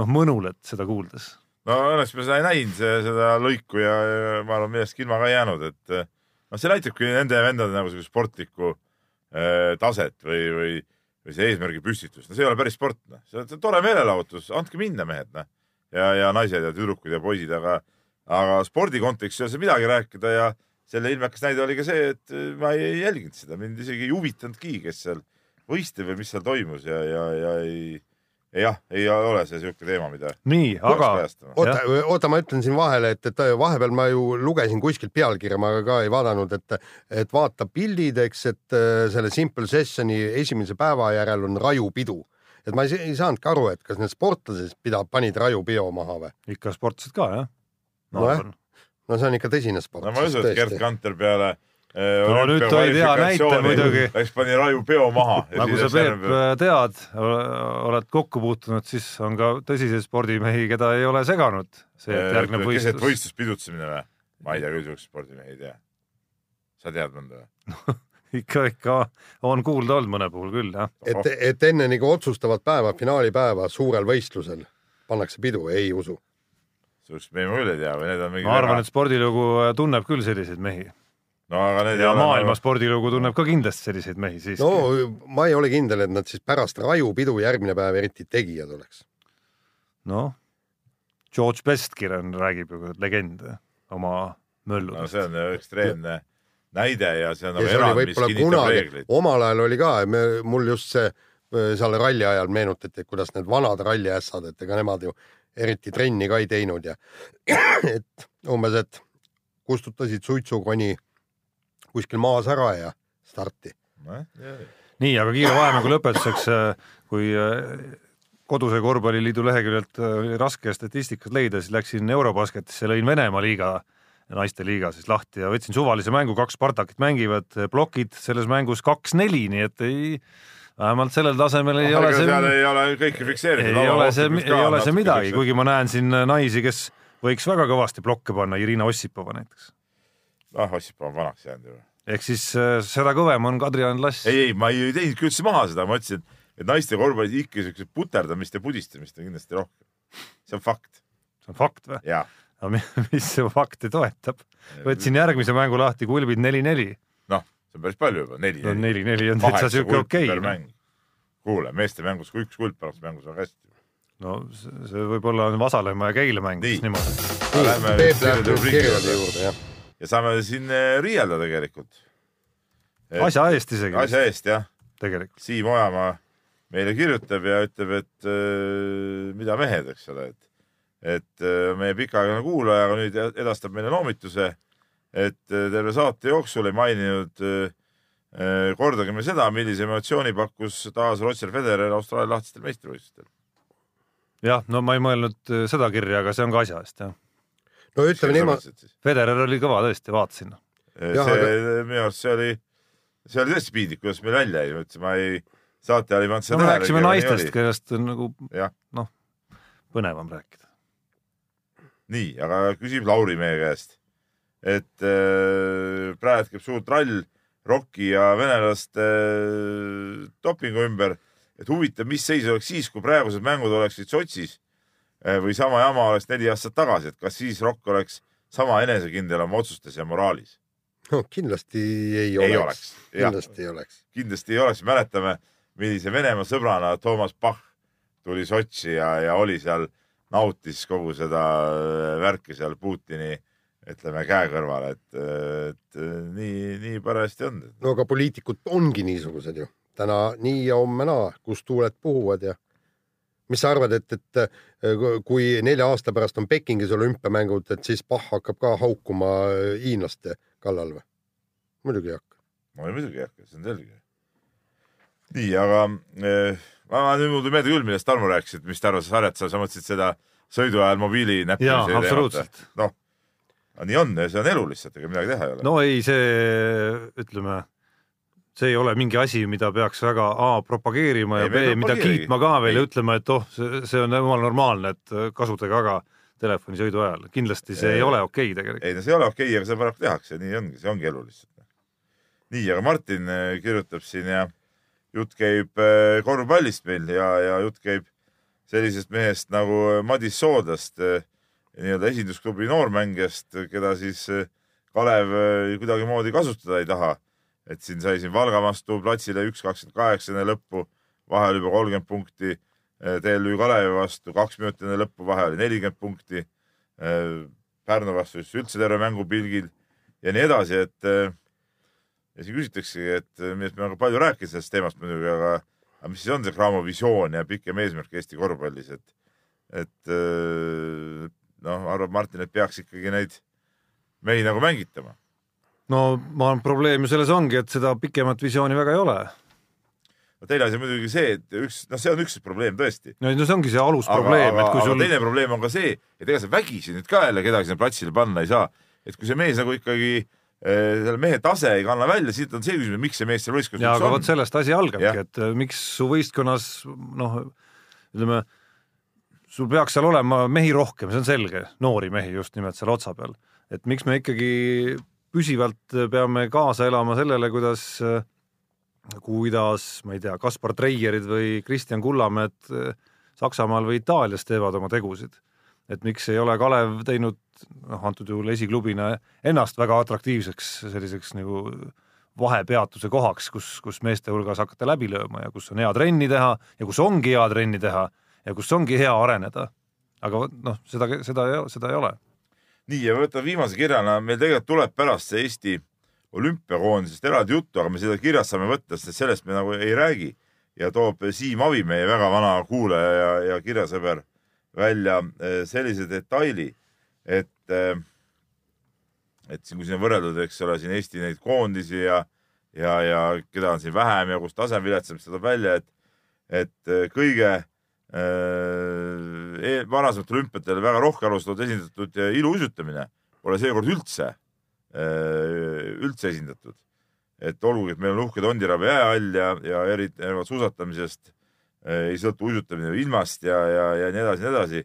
noh, mõnuled seda kuuldes. No õnneks ma seda ei näinud, seda lõiku ja, ja ma arvan, millestki ilma ka ei jäänud, et noh, see näitabki nende vendade nagu sellist sportlikku äh, taset või, või, või see eesmärgi püstitus, no see ei ole päris sport, noh, see on tore meelelahutus, andke minna, mehed, noh. ja, ja naised ja tüdrukud ja poisid, aga, aga spordi kontekstis ei ole see midagi rääkida ja selle ilmekas näide oli ka see, et ma ei jälginud seda, mind isegi ei huvitanudki, kes seal võistleb või mis seal toimus ja, ja, ja ei jah, ei ole see niisugune teema, mida nii, aga oota, oota, ma ütlen siin vahele, et, et vahepeal ma ju lugesin kuskilt pealkirja, ma ka ei vaadanud, et, et vaata pildid, eks, et selle Simple Sessioni esimese päeva järel on rajupidu. et ma ei, ei saanudki aru, et kas need sportlased pida-, panid rajupeo maha või? ikka sportlased ka, jah. no, no, no see on ikka tõsine sport. no ma ei usu, et Gerd Kanter peale Äh, no nüüd toid hea näite muidugi. Läks pani raju peo maha. nagu sa, Peep, tead, oled kokku puutunud, siis on ka tõsiseid spordimehi, keda ei ole seganud see, et järgneb võistlus. keset võistlust pidutsemine või? ma ei tea küll siukseid spordimehi ei tea. sa tead mõnda või? ikka, ikka on kuulda olnud mõne puhul küll, jah. et, et enne nagu otsustavat päeva, finaalipäeva suurel võistlusel pannakse pidu, ei usu. sihukest mehi ma küll ei tea või need on mingi ma arvan, et spordilugu tunneb küll selliseid mehi no aga need ja maailma nagu... spordilugu tunneb ka kindlasti selliseid mehi siiski. no ma ei ole kindel, et nad siis pärast rajupidu järgmine päev eriti tegijad oleks. noh, George Bestkir on, räägib ju legend oma mölludest. no see on ju ekstreemne näide ja see on nagu erand, mis kinnitab reegleid. omal ajal oli ka, mul just see seal ralli ajal meenutati, et kuidas need vanad ralliässad, et ega nemad ju eriti trenni ka ei teinud ja et umbes, et kustutasid suitsukoni kuskil maas ära ja starti. nii, aga kiire vahemängu lõpetuseks, äh, kui äh, koduse korvpalliliidu leheküljelt äh, oli raske statistikat leida, siis läksin Eurobasketisse, lõin Venemaa liiga, naiste liiga siis lahti ja võtsin suvalise mängu, kaks Spartakit mängivad, plokid selles mängus kaks-neli, nii et ei vähemalt sellel tasemel ei ole see. seal ei ole kõike fikseeritud. ei ole see, ei ole see midagi, kuigi ma näen siin naisi, kes võiks väga kõvasti blokke panna, Irina Ossipova näiteks ah, Ossipov on vanaks jäänud ju. ehk siis äh, seda kõvem on Kadri-Jan Lass. ei, ei, ma ei teinudki üldse maha seda, ma ütlesin, et naiste korvpallis ikka siukest puterdamist ja pudistamist on kindlasti rohkem. see on fakt. see on fakt või? no mis see fakti toetab? võtsin järgmise mängu lahti, kulbid neli-neli. noh, see on päris palju juba, neli-neli. no neli-neli on täitsa siuke okei okay.. kuule, meeste mängus, kui üks kulp pannakse mängus väga hästi. no see võib-olla on Vasalemma ja Keila mäng nii. niimoodi. Peep läheb nüüd kirjade juurde, jah ja saame siin eh, riielda tegelikult. asja eest isegi. asja eest jah. tegelikult. Siim Ojamaa meile kirjutab ja ütleb, et äh, mida mehed, eks ole, et, et äh, meie pikaaegne kuulaja, nüüd edastab meile noomituse, et äh, terve saate jooksul ei maininud kordagi me seda, millise emotsiooni pakkus taas Roger Federer Austraalia lahtistel meistrivõistlustel. jah, no ma ei mõelnud seda kirja, aga see on ka asja eest, jah no ütleme niimoodi. Federer oli kõva tõesti, vaatasin. see aga... minu arust see oli, see oli tõesti piinlik, kuidas meil välja jäi, ma ütlesin, ma ei, saateajal ei pannud seda no, tähele. rääkisime naistest, kellest on nagu noh, põnevam rääkida. nii, aga küsib Lauri meie käest, et äh, praegu käib suur trall Rocki ja venelaste äh, dopingu ümber, et huvitav, mis seis oleks siis, kui praegused mängud oleksid Sotšis või sama jama oleks neli aastat tagasi, et kas siis Rokk oleks sama enesekindel oma otsustes ja moraalis? no kindlasti ei, ei oleks, oleks.. kindlasti ei oleks. kindlasti ei oleks, mäletame, millise Venemaa sõbrana Toomas Bach tuli Sotši ja, ja oli seal, nautis kogu seda äh, värki seal Putini ütleme käe kõrval, et, et nii, nii parajasti on. no aga poliitikud ongi niisugused ju, täna nii ja homme naa, kus tuuled puhuvad ja mis sa arvad, et, et äh, kui nelja aasta pärast on Pekingis olümpiamängud, et siis Pah hakkab ka haukuma äh, hiinlaste kallal või? muidugi ei hakka. no muidugi ei hakka, see on selge. nii, aga eh, ma nüüd mul tuli meelde küll, millest Tarmo rääkis, et mis ta arvas sarjat, sa mõtlesid seda sõidu ajal mobiili näppimise. jaa, absoluutselt. noh, nii on, see on elu lihtsalt, ega midagi teha ei ole. no ei, see ütleme see ei ole mingi asi, mida peaks väga A propageerima ja Ei, B mida kiitma ka veel ja ütlema, et oh, see, on jumala normaalne, et kasutage aga telefoni sõidu ajal. kindlasti see Ei. ei ole okei okay tegelikult. ei no see ei ole okei okay,, aga seda paraku tehakse, nii ongi, see ongi elu lihtsalt. nii, aga Martin äh, kirjutab siin ja jutt käib äh, korvpallist meil ja, ja jutt käib sellisest mehest nagu Madis Soodlast, nii-öelda esindusklubi noormängijast, keda siis äh, Kalev äh, kuidagimoodi kasutada ei taha. Et siin sai siin Valga vastu platsile üks kakskümmend kaheksa enne lõppu, vahel juba kolmkümmend punkti. TLÜ Kalevi vastu kaks minutit enne lõppu, vahe oli nelikümmend punkti. Pärnu vastu siis üldse terve mängupilgil ja nii edasi, et äh, ja siin küsitaksegi, et millest me oleme palju rääkinud sellest teemast muidugi, aga, aga mis siis on see Cramo visioon ja pikem eesmärk Eesti korvpallis, et, et noh, arvab Martin, et peaks ikkagi neid mehi nagu mängitama. No ma arvan, probleem ju selles ongi, et seda pikemat visiooni väga ei ole. no teine asi on muidugi see, et üks, noh, see on üks probleem tõesti. no see ongi see alusprobleem, et kui sul teine probleem on ka see, et ega sa vägisi nüüd ka jälle kedagi sinna platsile panna ei saa. et kui see mees nagu ikkagi eh, selle mehe tase ei kanna välja, siis on see küsimus, miks see mees seal võistkonnas ja üldse aga on. vot sellest asi algabki, et äh, miks su võistkonnas noh, ütleme, sul peaks seal olema mehi rohkem, see on selge, noori mehi just nimelt seal otsa peal. et miks me ikkagi püsivalt peame kaasa elama sellele, kuidas, kuidas, ma ei tea, Kaspar Treierid või Kristjan Kullamäed äh, Saksamaal või Itaalias teevad oma tegusid. et miks ei ole Kalev teinud, noh, antud juhul esiklubina ennast väga atraktiivseks selliseks nagu vahepeatuse kohaks, kus, kus meeste hulgas hakata läbi lööma ja kus on hea trenni teha ja kus ongi hea trenni teha ja kus ongi hea areneda. aga noh, seda, seda, seda ei ole. Nii ja võtame viimase kirjana, meil tegelikult tuleb pärast see Eesti olümpiakoondisest eraldi juttu, aga me seda kirjast saame võtta, sest sellest me nagu ei räägi. Ja toob Siim Avi, meie väga vana kuulaja ja, ja kirjasõber välja eh, sellise detaili, et eh, et siin, kui siin on võrreldud, eks ole, siin Eesti neid koondisi ja ja, ja keda on siin vähem ja kus tase on viletsam, siis toob välja, et et eh, kõige varasematel olümpiatel väga rohke alustatud esindatud iluuisutamine pole seekord üldse äh,, üldse esindatud. et olgugi, et meil on uhked Ondiraba jäähall ja, ja erinevalt suusatamisest äh, ei sõltu uisutamine ilmast ja, ja, ja nii edasi, nii edasi.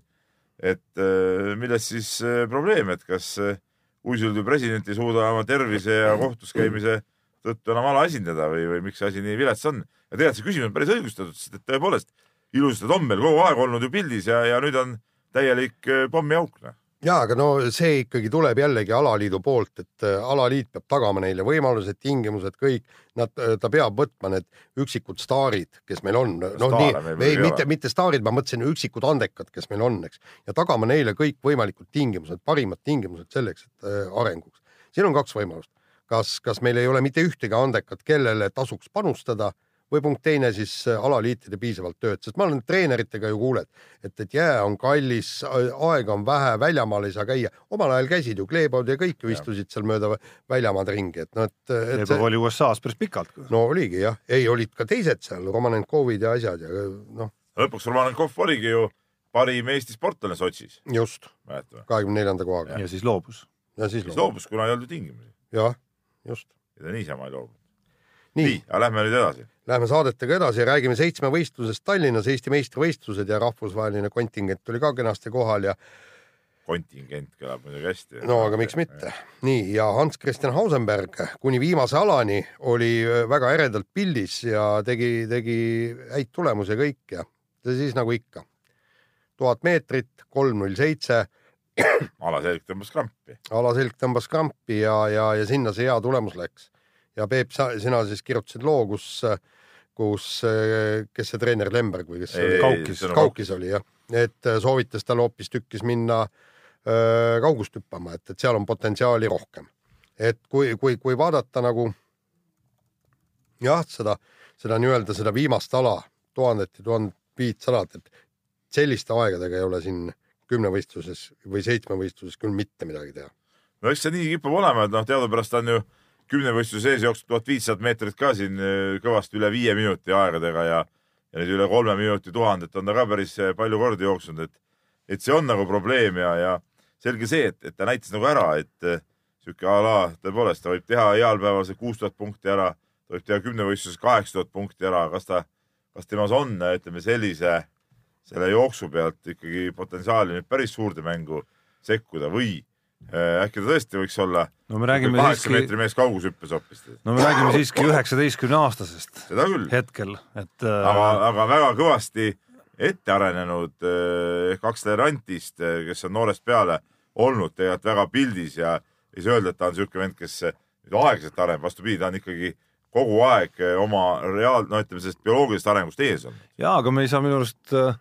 et äh, milles siis äh, probleem, et kas äh, uisuliidu president ei suuda oma tervise ja kohtus käimise tõttu enam ala esindada või, või miks see asi nii vilets on. ja tegelikult see küsimus on päris õigustatud, sest et tõepoolest ilusad on meil kogu aeg olnud ju pildis ja, ja nüüd on täielik äh, pommiauk. noh. ja aga no see ikkagi tuleb jällegi alaliidu poolt, et äh, alaliit peab tagama neile võimalused, tingimused, kõik. Nad, ta peab võtma need üksikud staarid, kes meil on. noh, nii, ei, mitte, mitte staarid, ma mõtlesin üksikud andekad, kes meil on, eks. ja tagama neile kõikvõimalikud tingimused, parimad tingimused selleks, et äh, arenguks. siin on kaks võimalust. kas, kas meil ei ole mitte ühtegi andekat, kellele tasuks panustada või punkt teine siis äh, alaliitida piisavalt tööd, sest ma olen treeneritega ju kuuled, et, et jää on kallis, aega on vähe, väljamaal ei saa käia. omal ajal käisid ju Kleebod ja kõik ju istusid seal mööda väljamaad ringi, et noh, et, et Leebov oli USA-s päris pikalt. no oligi jah, ei olid ka teised seal, Romanenkovid ja asjad ja noh, lõpuks Romanenkov oligi ju parim Eesti sportlane Sotšis, just kahekümne neljanda kohaga ja siis loobus. ja siis siis loobus, kuna ei olnud ju tingimusi jah, just. ja ta niisama ei loobunud. Nii, aga lähme nüüd edasi. Läheme saadetega edasi ja räägime seitsmevõistlusest Tallinnas, Eesti meistrivõistlused ja rahvusvaheline kontingent oli ka kenasti kohal ja kontingent kõlab muidugi hästi. no aga miks mitte. nii ja Hans-Christian Hausenberg kuni viimase alani oli äh, väga eredalt pildis ja tegi, tegi häid tulemusi kõik ja siis nagu ikka, tuhat meetrit, kolm null seitse, alaselg tõmbas krampi. alaselg tõmbas krampi ja, ja, ja sinna see hea tulemus läks. Ja Peep, sina siis kirjutasid loo, kus, kus, kes see treener Lemberg või kes see oli? Kaukis. Kaukis oli jah, et soovitas tal hoopistükkis minna öö, kaugust hüppama, et, et seal on potentsiaali rohkem. et kui, kui, kui vaadata nagu jah, seda, seda nii-öelda seda viimast ala, tuhandet ja tuhat viitsadat, et selliste aegadega ei ole siin kümnevõistluses või seitsmevõistluses küll mitte midagi teha. no eks see nii kipub olema, et noh, teadupärast on ju kümnevõistluse sees jooksnud tuhat viissada meetrit ka siin eh, kõvasti üle viie minuti aegadega ja ja nüüd üle kolme minuti tuhandet on ta ka päris eh, palju kordi jooksnud, et et see on nagu probleem ja, ja selge see, et, et ta näitas nagu ära, et eh, sihuke a la tõepoolest ta võib teha heal päeval see kuus tuhat punkti ära, ta võib teha kümnevõistluses kaheksa tuhat punkti ära, kas ta, kas temas on, ütleme sellise, selle jooksu pealt ikkagi potentsiaali nüüd päris suurde mängu sekkuda või äh, äkki ta tõesti võiks olla no me räägime siiski, meetri mees kaugushüppes hoopis. no me räägime siiski üheksateistkümne aastasest seda küll, hetkel, et aga äh,, aga väga kõvasti ette arenenud äh, kaks Lerantist, kes on noorest peale olnud tegelikult väga pildis ja ei saa öelda, et ta on niisugune vend, kes aeglaselt areneb, vastupidi, ta on ikkagi kogu aeg äh, oma reaal-, no ütleme sellest bioloogilisest arengust ees olnud. jaa, aga me ei saa minu arust äh,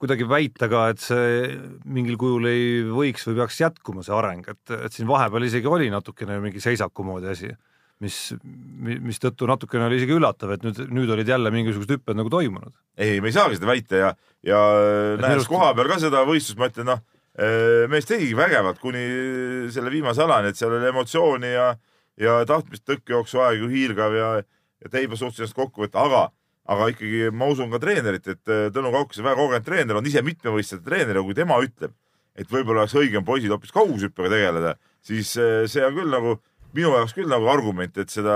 kuidagi väita ka, et see mingil kujul ei võiks või peaks jätkuma, see areng, et, et siin vahepeal isegi oli natukene mingi seisaku moodi asi, mis, mistõttu natukene oli isegi üllatav, et nüüd, nüüd olid jälle mingisugused hüpped nagu toimunud. ei, me ei saagi seda väita ja, ja nähes minust- koha peal ka seda võistlust, ma ütlen, noh, mees tegigi vägevalt kuni selle viimase alani, et seal oli emotsiooni ja, ja tahtmist tõkkejooksu aeg ju hiilgav ja, ja Teibo suutis ennast kokku võtta, aga, aga ikkagi ma usun ka treenerit, et äh, Tõnu Kaukas on väga kogenud treener, on ise mitmevõistlejate treener ja kui tema ütleb, et võib-olla oleks õigem poisil hoopis kaugushüppega tegeleda, siis äh, see on küll nagu minu jaoks küll nagu argument, et seda,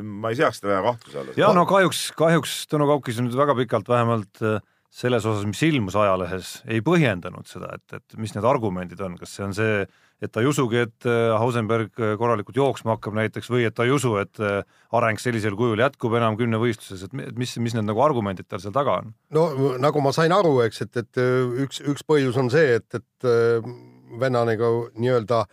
ma ei seaks seda väga kahtluse alla. ja no kahjuks, kahjuks Tõnu Kaukis nüüd väga pikalt vähemalt äh, selles osas, mis ilmus ajalehes, ei põhjendanud seda, et, et mis need argumendid on, kas see on see, et ta ei usugi, et äh, Hausenberg äh, korralikult jooksma hakkab näiteks või et ta ei usu, et äh, areng sellisel kujul jätkub enam kümnevõistluses, et mi- et mis, mis need nagu argumendid tal seal taga on? no nagu ma sain aru, eks, et, et üks, üks põhjus on see, et, et venna nagu nii-öelda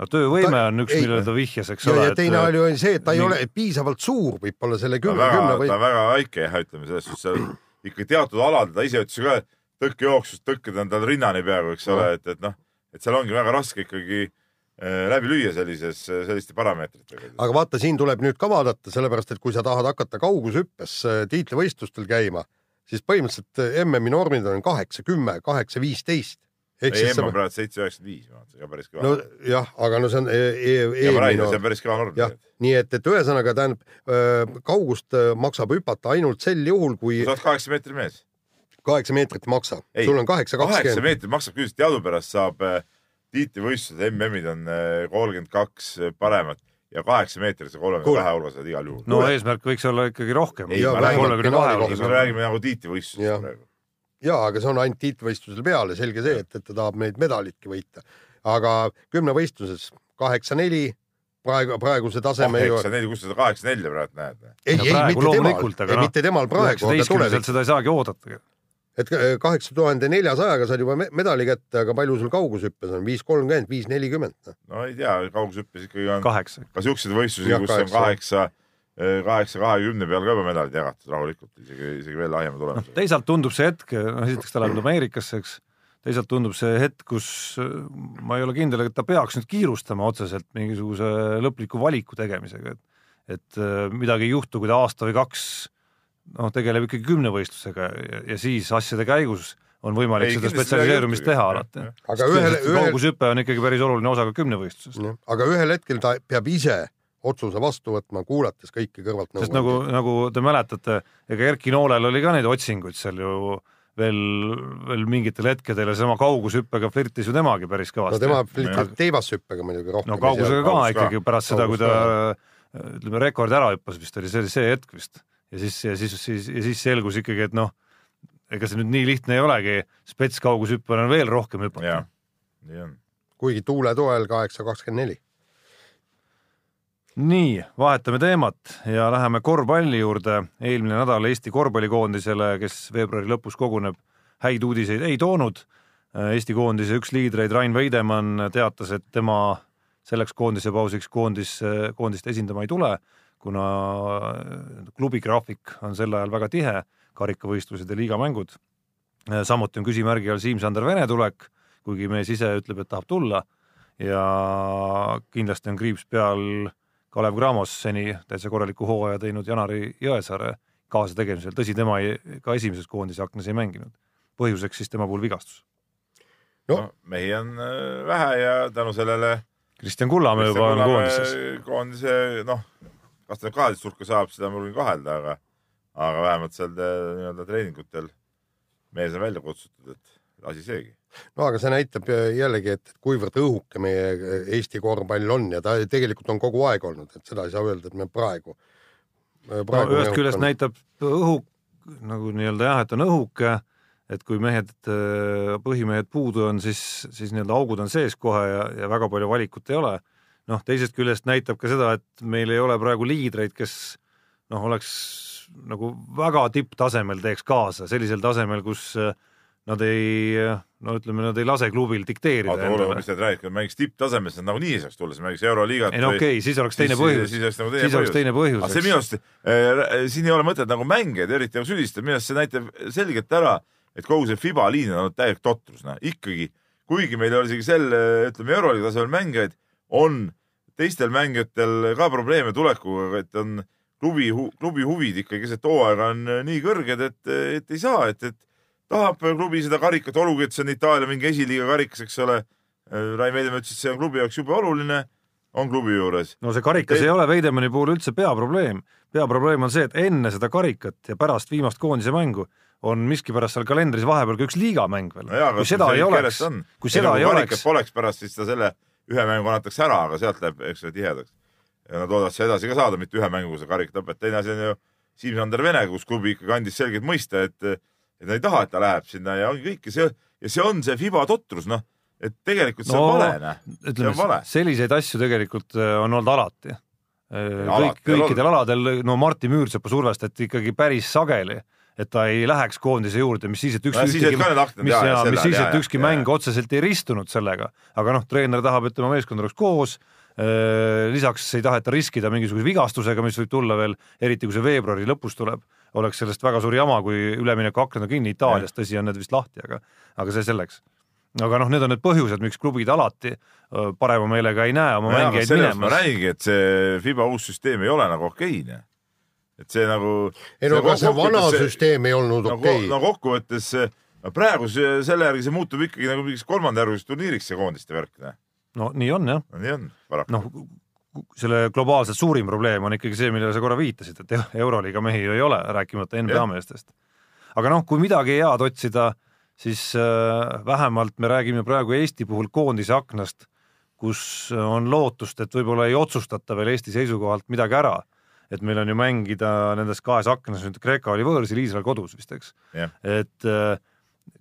no töövõime Ta- on üks, ei, millele ta vihjas, eks ja, ole ja teine et, oli see, et ta ei nii- ole piisavalt suur võib-olla selle ta kümne, väga, kümne ta või on väga väike jah, ütleme selles suhtes, seal ikka teatud aladel, ta ise ütles ka, et tõkkejooksust tõkked on tal rinnani peaaegu, eks ole, et, et noh, et seal ongi väga raske ikkagi äh, läbi lüüa sellises, selliste parameetritega. aga vaata, siin tuleb nüüd ka vaadata, sellepärast et kui sa tahad hakata kaugushüppes äh, tiitlivõistlustel käima, siis põhimõtteliselt äh, MM-i normid on kaheksa, kümme, kaheksa, viisteist. ei, siis M on praegu seitse üheksakümmend viis, vaatasin, ka päris kõva no no,. jah, aga no see on e e ja ma räägin, eelmine see on päris kõva norm nii et, et ühesõnaga tähendab kaugust maksab hüpata ainult sel juhul, kui sa oled kaheksa meetri mees. kaheksa meetrit ei maksa. Sul on kaheksa, kaheksa kakskümmend. meetrit maksab küll, teadupärast saab tiitlivõistlused, MM-id on kolmkümmend kaks paremat ja kaheksa meetrit sa kolmekümne kahe hulgas oled igal juhul. no eesmärk võiks olla ikkagi rohkem. Ja me räägime nagu tiitlivõistlusest Jah. praegu. ja, aga see on ainult tiitlivõistlusel peale, selge see, et, et ta tahab neid medalitki võita. aga kümnevõistluses kaheksa-neli, praegu, praeguse taseme ju. kaheksa neli, kus sa seda kaheksa nelja praegu näed? ei, No ei mitte temal ei noh, mitte temal praegu, üheksateistkümneselt seda ei saagi oodata. et kaheksa tuhande neljasajaga saad juba me- medali kätte, aga palju sul kaugushüppes on, viis kolmkümmend, viis nelikümmend. noh. no ei tea, kaugushüppes ikkagi on kaheksa. ka siukseid võistlusi, kus on kaheksa. kaheksa, kaheksa kahekümne peal ka juba medalid jagatud rahulikult, isegi, isegi veel lahjema tulemusega. teisalt tundub see hetk, noh esiteks ta läheb Ameerikasse, eks, teisalt tundub see hetk, kus äh, ma ei ole kindel, et ta peaks nüüd kiirustama otseselt mingisuguse lõpliku valiku tegemisega, et et äh, midagi ei juhtu, kui ta aasta või kaks noh, tegeleb ikkagi kümnevõistlusega ja, ja siis asjade käigus on võimalik Ei, seda spetsialiseerumist teha alati aga ühel, ühel, kaugushüpe on ikkagi päris oluline osa ka kümnevõistlusest. aga ühel hetkel ta peab ise otsuse vastu võtma, kuulates kõiki kõrvalt sest nagu, nagu te mäletate, ega Erki Noolel oli ka neid otsinguid seal ju veel, veel mingitel hetkedel ja seesama kaugushüppega flirtis ju temagi päris no kõvasti. tema flirtis teivashüppega muidugi rohkem. no kaugusega ka ikkagi pärast seda, kui ta ütleme, rekordi ära hüppas vist oli see, see hetk vist ja siis, ja siis, siis, ja siis selgus ikkagi, et noh, ega see nüüd nii lihtne ei olegi, spetskaugushüppel on veel rohkem hüpata kuigi tuule toel kaheksa kakskümmend neli. nii, vahetame teemat ja läheme korvpalli juurde. eelmine nädal Eesti korvpallikoondisele, kes veebruari lõpus koguneb, häid uudiseid ei toonud. Eesti koondise üks liidreid Rain Veidemann teatas, et tema selleks koondise pausiks koondis, koondist esindama ei tule, kuna klubi graafik on sel ajal väga tihe, karikavõistlused ja liigamängud. samuti on küsimärgi all Siim-Sander Vene tulek, kuigi mees ise ütleb, et tahab tulla ja kindlasti on kriips peal Kalev Cramos seni täitsa korraliku hooaja teinud Janari Jõesaare kaasategemisel, tõsi, tema ei, ka esimeses koondise aknas ei mänginud. põhjuseks siis tema puhul vigastus. No. no mehi on äh, vähe ja tänu sellele Kristjan Kullamäe juba on koondises. koondise noh, kas ta kaheteist hulka saab, seda ma võin kahelda, aga, aga vähemalt seal äh, nii-öelda treeningutel mees on välja kutsutud, et asi seegi. No aga see näitab jällegi, et kuivõrd õhuke meie Eesti korvpall on ja ta tegelikult on kogu aeg olnud, et seda ei saa öelda, et me praegu äh, no ühest küljest näitab õhu nagu nii-öelda jah, et on õhuke, et kui mehed, põhimehed puudu on, siis, siis nii-öelda augud on sees kohe ja, ja väga palju valikut ei ole. noh, teisest küljest näitab ka seda, et meil ei ole praegu liidreid, kes noh, oleks nagu väga tipptasemel teeks kaasa, sellisel tasemel, kus äh, nad ei, no ütleme, nad ei lase klubil dikteerida. oota, kuule, mis sa räägid, kui mängiks tipptasemes, nad nagunii ei saaks tulla, siis mängiks Euroliigat. ei no okei okay,, siis oleks teine põhjus. siis oleks nagu teine siis põhjus. teine põhjus. aga see minu arust äh,, siin ei ole mõtet nagu mängijaid eriti nagu süüdistada, minu arust see näitab selgelt ära, et kogu see Fiba liin on olnud täielik totrus, noh, ikkagi, kuigi meil ei ole isegi sel, ütleme, Euroliiga tasemel mängijaid, on teistel mängijatel ka probleeme tulekuga, et on klubi, klubi huvid ikkagi keset hooaega on nii kõrged, et, et ei saa, et, et tahab klubi seda karikat, olgugi et see on Itaalia mingi esiliiga karikas, eks ole. Rai Veidemann ütles, et see on klubi jaoks jube oluline, on klubi juures. no see karikas Te... ei ole Veidemanni puhul üldse peaprobleem. peaprobleem on see, et enne seda karikat ja pärast viimast koondise mängu on miskipärast seal kalendris vahepeal ka üks liigamäng veel no. kui seda ei oleks, kui seda ei oleks. Poleks pärast, siis ta selle ühe mängu annatakse ära, aga sealt läheb, eks ole, tihedaks. ja nad loodavad seda edasi ka saada, mitte ühe mänguga seda karikat lõpetada. teine asi on ju Siim-Sander Vene, kus klubi ikkagi andis selgelt mõista, et et nad ei taha, et ta läheb sinna ja ongi kõik ja see, ja see on see Fiba totrus, noh, et tegelikult see no, on vale, noh. ütleme, selliseid asju tegelikult äh, on olnud alati. Äh, kõik, kõikidel aladel, no Martti Müürsepa survestati ikkagi päris sageli, et ta ei läheks koondise juurde, mis siis, et üks no, ühtegi, mis, ja, ja, mis siis, et ükski ja, mäng ja. otseselt ei ristunud sellega, aga noh, treener tahab, et tema meeskond oleks koos lisaks ei taheta riskida mingisuguse vigastusega, mis võib tulla veel, eriti kui see veebruari lõpus tuleb oleks sellest väga suur jama, kui üleminekuaknad on kinni Itaalias, tõsi on need vist lahti, aga, aga see selleks. aga noh, need on need põhjused, miks klubid alati parema meelega ei näe oma no mängijaid minemas. ma räägingi, et see FIBA uus süsteem ei ole nagu okeine. et see nagu. ei no aga see vana see, süsteem ei olnud nagu, okei okay.. no kokkuvõttes praegu see, selle järgi see muutub ikkagi nagu mingiks kolmandajärguliseks turniiriks, see koondiste värk. No nii on jah no,. nii on, paraku. noh, selle globaalselt suurim probleem on ikkagi see, millele sa korra viitasid, et Euroliiga mehi ju ei ole, rääkimata NBA meestest. aga noh, kui midagi head otsida, siis äh, vähemalt me räägime praegu Eesti puhul koondise aknast, kus on lootust, et võib-olla ei otsustata veel Eesti seisukohalt midagi ära. et meil on ju mängida nendes kahes aknas, nüüd Kreeka oli võõrsil, Iisrael kodus vist, eks et äh,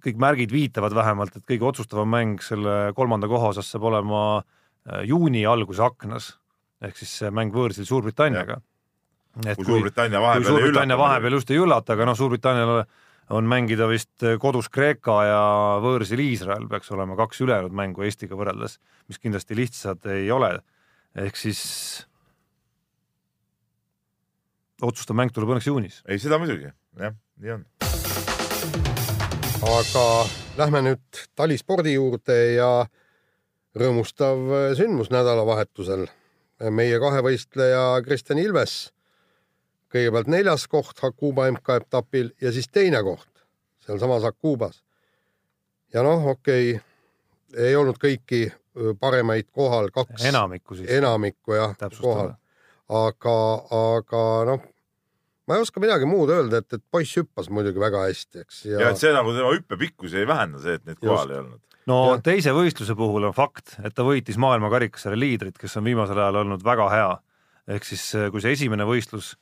kõik märgid viitavad vähemalt, et kõige otsustavam mäng selle kolmanda koha osas saab olema äh, juuni alguse aknas ehk siis mäng võõrsil Suurbritanniaga. kui Suurbritannia vahepeal kui Suurbritannia vahepeal just ei üllata, aga noh, Suurbritannial on mängida vist kodus Kreeka ja võõrsil Iisrael peaks olema kaks ülejäänud mängu Eestiga võrreldes, mis kindlasti lihtsad ei ole. ehk siis otsustav mäng tuleb õnneks juunis. ei, seda muidugi, jah, nii on. Aga lähme nüüd talispordi juurde ja rõõmustav sündmus nädalavahetusel meie kahevõistleja Kristjan Ilves kõigepealt neljas koht Hakuba MK-etapil ja siis teine koht sealsamas Hakubas. ja noh, okei okay,, ei olnud kõiki paremaid kohal, kaks. enamikku siis. enamikku jah, kohal. aga, aga noh, ma ei oska midagi muud öelda, et, et poiss hüppas muidugi väga hästi, eks. ja, ja et see nagu tema hüppepikkusi ei vähenda, see, et neid kohal ei olnud no ja. teise võistluse puhul on fakt, et ta võitis maailmakarikasarja liidrit, kes on viimasel ajal olnud väga hea. ehk siis eh, kui see esimene võistlus,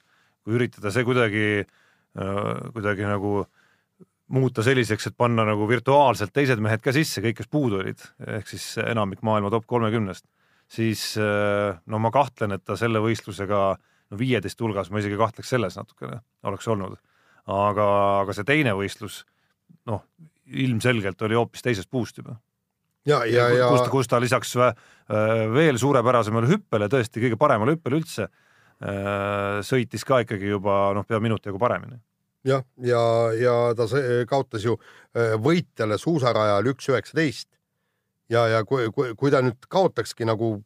kui üritada see kuidagi, eh, kuidagi nagu muuta selliseks, et panna nagu virtuaalselt teised mehed ka sisse, kõik, kes puudu olid, ehk siis enamik maailma top kolmekümnest, siis eh, no ma kahtlen, et ta selle võistlusega no viieteist hulgas, ma isegi kahtleks selles natukene, oleks olnud. aga, aga see teine võistlus, noh, ilmselgelt oli hoopis teisest puust juba. ja, ja, ja kus, kus ta lisaks äh, veel suurepärasemale hüppele, tõesti kõige paremale hüppele üldse, äh, sõitis ka ikkagi juba noh, pea minuti jagu paremini. jah, ja, ja, ja ta kaotas ju äh, võitjale suusarajal üks üheksateist ja, ja kui, kui, kui ta nüüd kaotakski nagu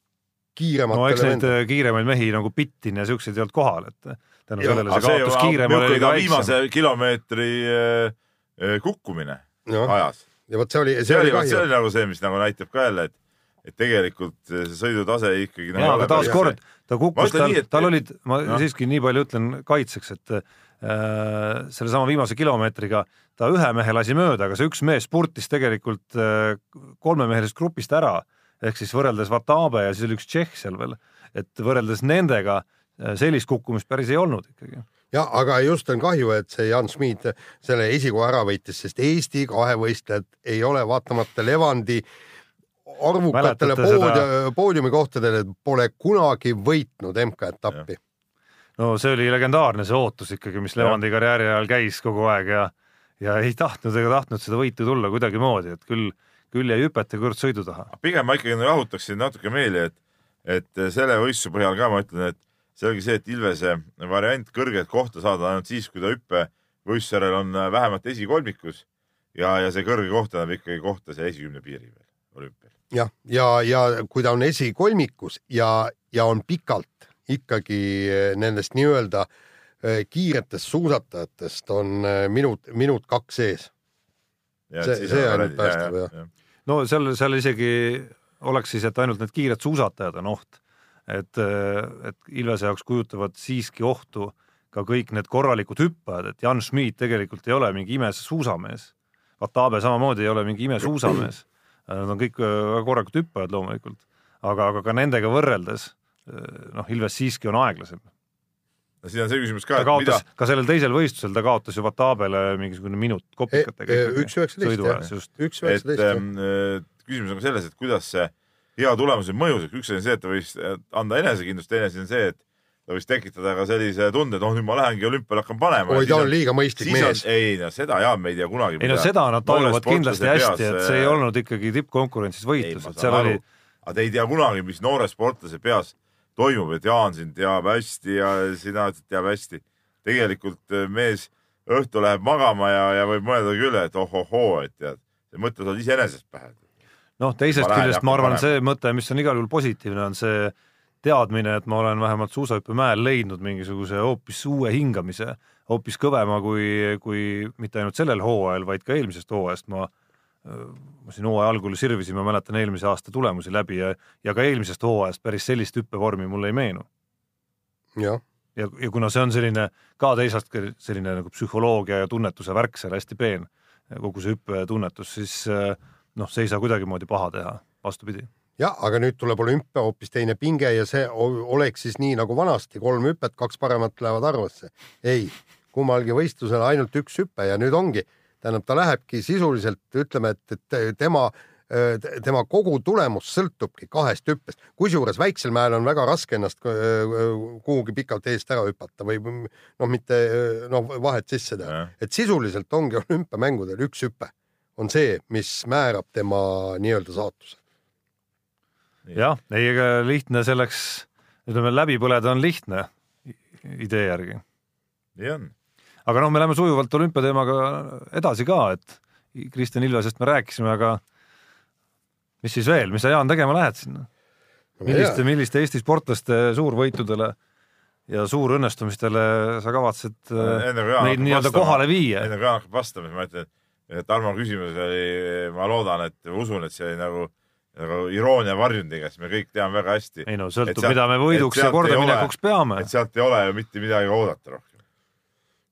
kiirematele no eks neid vend... kiiremaid mehi nagu Pittin ja siukseid ei olnud kohal, et tänu sellele see kaotus kiiremale oli ka viimase kilomeetri kukkumine ajas. ja vot see oli, see, see oli kahju. see oli nagu see, mis nagu näitab ka jälle, et et tegelikult see sõidutase ikkagi no,. jaa, aga taaskord ta kukkus, tal, et... tal olid, ma no. siiski nii palju ütlen kaitseks, et äh, sellesama viimase kilomeetriga ta ühe mehe lasi mööda, aga see üks mees spurtis tegelikult äh, kolmemehelisest grupist ära ehk siis võrreldes Vatabe ja siis oli üks Tšehh seal veel, et võrreldes nendega sellist kukkumist päris ei olnud ikkagi. ja aga just on kahju, et see Jan Schmid selle esikoha ära võitis, sest Eesti kahevõistlejad ei ole vaatamata Levandi arvukatele Mäletate seda- poodi, poodiumikohtadele pole kunagi võitnud MK-etappi. no see oli legendaarne, see ootus ikkagi, mis Levandi karjääri ajal käis kogu aeg ja ja ei tahtnud ega tahtnud seda võitu tulla kuidagimoodi, et küll, küll jäi hüpete kõrd sõidu taha. pigem ma ikkagi nagu jahutaksin natuke meeli, et, et selle võistluse põhjal ka ma ütlen, et selge see, et Ilvese variant kõrget kohta saada ainult siis, kui ta hüppevõistluse järel on vähemalt esikolmikus ja, ja see kõrge koht tähendab ikkagi kohta see esikümne piiri peal olümpial. jah, ja, ja, ja kui ta on esikolmikus ja, ja on pikalt ikkagi nendest nii-öelda kiiretest suusatajatest on minut, minut kaks ees. See- see ainult päästab, jah. No seal, seal isegi oleks siis, et ainult need kiired suusatajad on oht. et, et Ilvese jaoks kujutavad siiski ohtu ka kõik need korralikud hüppajad, et Jan Schmid tegelikult ei ole mingi imesuusamees. Vatabe samamoodi ei ole mingi imesuusamees. Nad on kõik äh, väga korralikud hüppajad loomulikult, aga, aga ka nendega võrreldes noh, Ilves siiski on aeglasem. No siin on see küsimus ka, et mida kaotas ka sellel teisel võistlusel, ta kaotas ju Vatabele mingisugune minut kopikatega E- üks üheksateist, jah. üks et üheksateist ähm, äh, küsimus on ka selles, et kuidas see hea tulemus mõjus, et üks asi on see, et ta võis anda enesekindlust, teine asi on see, et ta võis tekitada ka sellise tunde, et oh nüüd ma lähengi olümpiale hakkan panema. oi, ta on liiga mõistlik mees. ei no seda ja me ei tea kunagi. ei no seda nad tajuvad kindlasti hästi, et see ei olnud ikkagi tippkonkurentsis võitlus, et seal oli aga te ei tea kunagi, mis noore sportlase peas toimub, et Jaan sind teab hästi ja sina ütled, teab hästi. tegelikult äh, mees õhtu läheb magama ja, ja võib mõelda küll, et ohohoo, et tead, see mõte tuleb iseenesest pähe. noh, teisest Ma küljest ma arvan, see mõte, mis on igal juhul positiivne, on see teadmine, et ma olen vähemalt suusahüppemäel leidnud mingisuguse hoopis uue hingamise, hoopis kõvema kui, kui mitte ainult sellel hooajal, vaid ka eelmisest hooajast ma ma siin hooaja algul sirvisin, ma mäletan eelmise aasta tulemusi läbi ja, ja ka eelmisest hooajast päris sellist hüppevormi mulle ei meenu. jah, ja, ja kuna see on selline ka teisalt selline nagu psühholoogia ja tunnetuse värk seal hästi peen, kogu see hüppetunnetus, siis eh, noh, see ei saa kuidagimoodi paha teha, vastupidi. jah, aga nüüd tuleb olümpia hoopis teine pinge ja see oleks siis nii nagu vanasti, kolm hüpet, kaks paremat lähevad arvesse. ei, kummalgi võistlusel ainult üks hüpe ja nüüd ongi, tähendab, ta lähebki sisuliselt, ütleme, et, et tema tema kogu tulemus sõltubki kahest hüppest, kusjuures väiksel mäel on väga raske ennast kuhugi pikalt eest ära hüpata või noh, mitte noh, vahet sisse teha, et sisuliselt ongi olümpiamängudel üks hüpe on see, mis määrab tema nii-öelda saatuse. jah, ei, ega lihtne selleks, ütleme läbi põleda on lihtne idee järgi. nii on. Aga noh, me läheme sujuvalt olümpiateemaga edasi ka, et Kristjan Ilvesest me rääkisime, aga mis siis veel, mis sa, Jaan, tegema lähed sinna? milliste, milliste Eesti sportlaste suurvõitudele ja suurõnnestumistele sa kavatsed neid nii-öelda kohale viia? enne kui Jaan hakkab vastama, siis ma ütlen, et Tarmo küsimus oli, ma loodan, et usun, et see oli nagu nagu iroonia varjundiga, sest me kõik teame väga hästi. ei no sõltub, mida me võiduks ja kordaminekuks peame. et sealt ei ole ju mitte midagi oodata rohkem.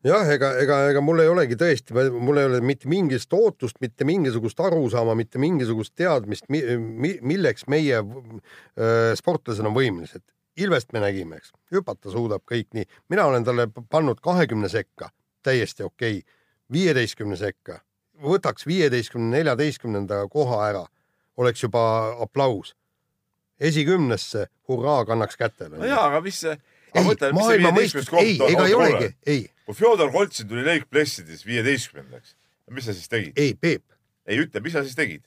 Jah, ega, ega, ega mul ei olegi tõesti, mul ei ole mitte mingit ootust, mitte mingisugust arusaama, mitte mingisugust teadmist, milleks meie äh, sportlased on võimelised. Ilvest me nägime, eks, hüpata suudab kõik nii, mina olen talle pannud kahekümne sekka, täiesti okei okay., viieteistkümne sekka, võtaks viieteistkümne, neljateistkümnenda koha ära oleks juba aplaus. esikümnesse, hurraa, kannaks kätele. no jaa, aga mis see ei, maailma mõistus, ei, ega ei olegi, ei. kui Fjodor Koltsin tuli Lake Placides viieteistkümnendaks, mis sa siis tegid? ei, Peep. ei ütle, mis sa siis tegid?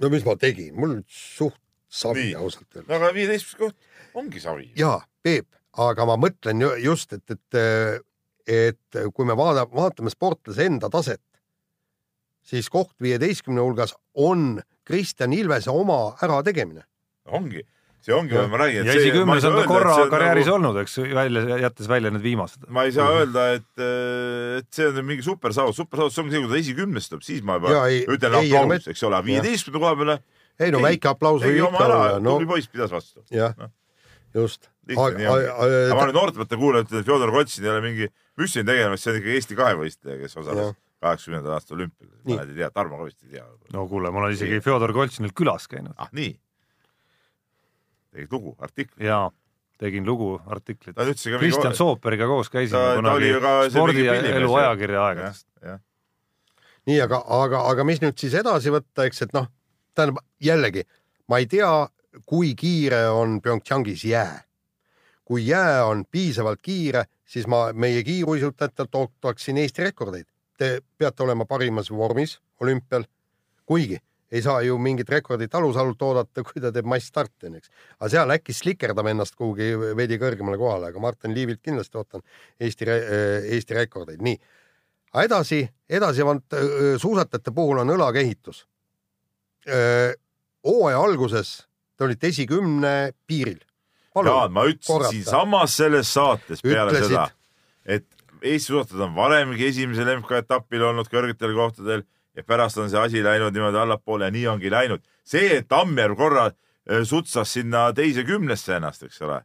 no mis ma tegin, mul suht savi ausalt öeldes. no aga viieteistkümnes koht ongi savi. jaa, Peep, aga ma mõtlen ju just, et, et, et kui me vaada, vaatame sportlase enda taset, siis koht viieteistkümne hulgas on Kristjan Ilvese oma ärategemine. ongi, see ongi, ma räägin. ja esikümnes on ta korra karjääris nagu... olnud, eks, välja, jättes välja need viimased. ma ei saa öelda, et, et see on mingi supersaavutus, supersaavutus ongi see, kui ta esikümnestub, siis ma juba ja, ei, ütlen aplaus, eks ole, viieteistkümnenda koha peale. ei no väike aplaus võib ikka olla. No, tubli poiss pidas vastu. jah no., just. aga ma nüüd noortemate kuulajad ütlen, et Fjodor Kotsin ei ole mingi müstiline tegelane, see on ikka Eesti kahevõistleja, kes osales kaheksakümnendal aastal olümpial. mõned ei tea, Tarmo ka vist ei tea. no kuule, ma olen isegi Fjodor Koltsinil külas käinud. ah nii? Tegid lugu, artikli? jaa, tegin lugu, artiklit. Kristjan Sooperiga koos käisime ta, ta oli ju ka see spordi ja mingi filmi elu mees, ajakirja aegadest. nii, aga, aga, aga mis nüüd siis edasi võtta, eks, et noh, tähendab jällegi, ma ei tea, kui kiire on PyeongChangis jää. kui jää on piisavalt kiire, siis ma meie kiiruisutajatelt ootaksin Eesti rekordeid. Te peate olema parimas vormis olümpial, kuigi ei saa ju mingit rekordit alusalult oodata, kui ta teeb massstarti, eks. aga seal äkki slikerdame ennast kuhugi veidi kõrgemale kohale, aga Martin Liivilt kindlasti ootan Eesti, Eesti rekordeid, nii. aga edasi, edasi vaat suusatajate puhul on õlakehitus. hooaja alguses te olite esikümne piiril. Jaan, ma ütlesin siinsamas selles saates peale Ütlesid. seda, et Eesti suusatajad on varemgi esimesel MK-etapil olnud kõrgetel kohtadel ja pärast on see asi läinud niimoodi allapoole ja nii ongi läinud. see, et Tammjärv korra sutsas sinna teise kümnesse ennast, eks ole,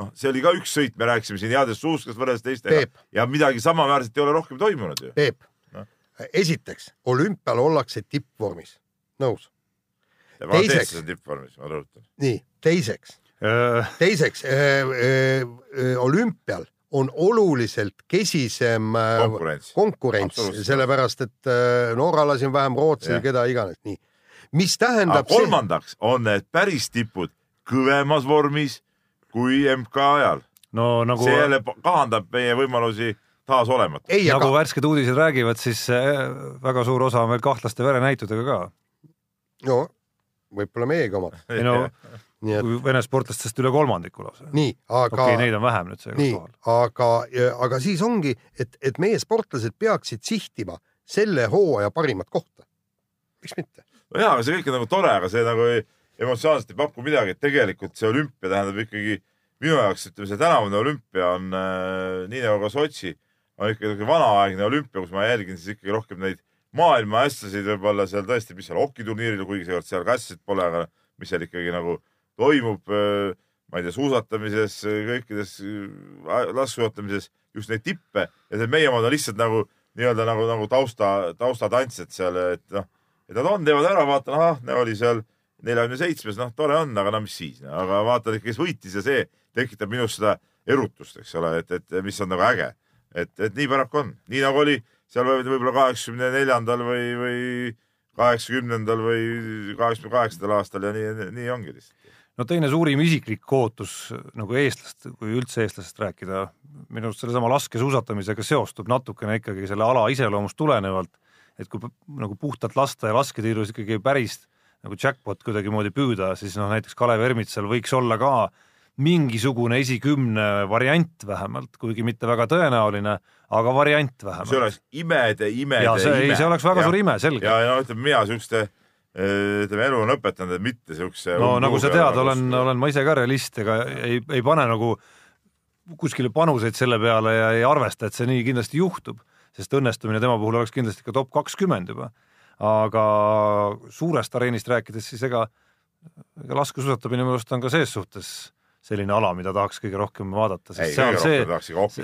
noh, see oli ka üks sõit, me rääkisime siin headest suuskast võrreldes teistega ja midagi samaväärset ei ole rohkem toimunud ju. Peep no., esiteks olümpial ollakse tippvormis, nõus. teiseks. tippvormis, ma rõhutan. nii, teiseks teiseks äh, äh, olümpial on oluliselt kesisem äh, konkurents, konkurents, sellepärast et äh, Norral siin vähem, Rootsil, keda iganes, nii. mis tähendab. kolmandaks see... on need päris tipud kõvemas vormis kui MK ajal. no nagu. see jälle kahandab meie võimalusi taas olemata. nagu aga... värsked uudised räägivad, siis äh, väga suur osa on veel kahtlaste verenäitudega ka. no võib-olla meiega omad. ei no et... kui vene sportlastest üle kolmandiku lausa. nii, aga. okei okay,, neid on vähem nüüd seekord kohal. aga, aga siis ongi, et, et meie sportlased peaksid sihtima selle hooaja parimat kohta. miks mitte? nojaa, aga see kõik on nagu tore, aga see nagu ei, emotsionaalselt ei paku midagi, et tegelikult see olümpia tähendab ikkagi minu jaoks, ütleme, see tänavune olümpia on äh, nii nagu ka Sotši, on ikkagi niisugune vanaaegne olümpia, kus ma jälgin siis ikkagi rohkem neid maailma asjasid võib-olla seal tõesti, mis seal hokiturniiril, kuigi seekord seal ka asjasid pole, aga mis seal ikkagi nagu toimub, äh, ma ei tea, suusatamises, kõikides äh, laskesuusatamises just neid tippe ja see meie omad on lihtsalt nagu nii-öelda nagu, nagu tausta, taustatantsijad seal, et noh, et nad on, teevad ära, vaatan, ahah, oli seal neljakümne seitsmes, noh, tore on, aga no mis siis no., aga vaatad, kes võitis ja see tekitab minus seda erutust, eks ole, et, et mis on nagu äge. et, et nii paraku on, nii nagu oli seal võib-olla kaheksakümne neljandal või, või kaheksakümnendal või kaheksakümne kaheksandal aastal ja nii, nii ongi lihtsalt no teine suurim isiklik ootus nagu eestlast, kui üldse eestlasest rääkida, minu arust sellesama laskesuusatamisega seostub natukene ikkagi selle ala iseloomust tulenevalt, et kui nagu puhtalt lasta ja lasketiirus ikkagi päris nagu jackpot kuidagimoodi püüda, siis noh, näiteks Kalev Ermitsal võiks olla ka mingisugune esikümne variant vähemalt, kuigi mitte väga tõenäoline, aga variant vähemalt. see oleks imede, imede ja see, ime. see oleks väga ja, suur ime, selge. ja, ja no ütleme, mina siukeste ütleme, elu on õpetanud, et mitte siukse. no nagu sa tead, olen, olen ma ise ka realist, ega ei, ei pane nagu kuskile panuseid selle peale ja ei arvesta, et see nii kindlasti juhtub, sest õnnestumine tema puhul oleks kindlasti ka top kakskümmend juba. aga suurest areenist rääkides, siis ega, ega laskesuusatamine minu arust on ka ses suhtes selline ala, mida tahaks kõige rohkem vaadata, sest ei, seal see,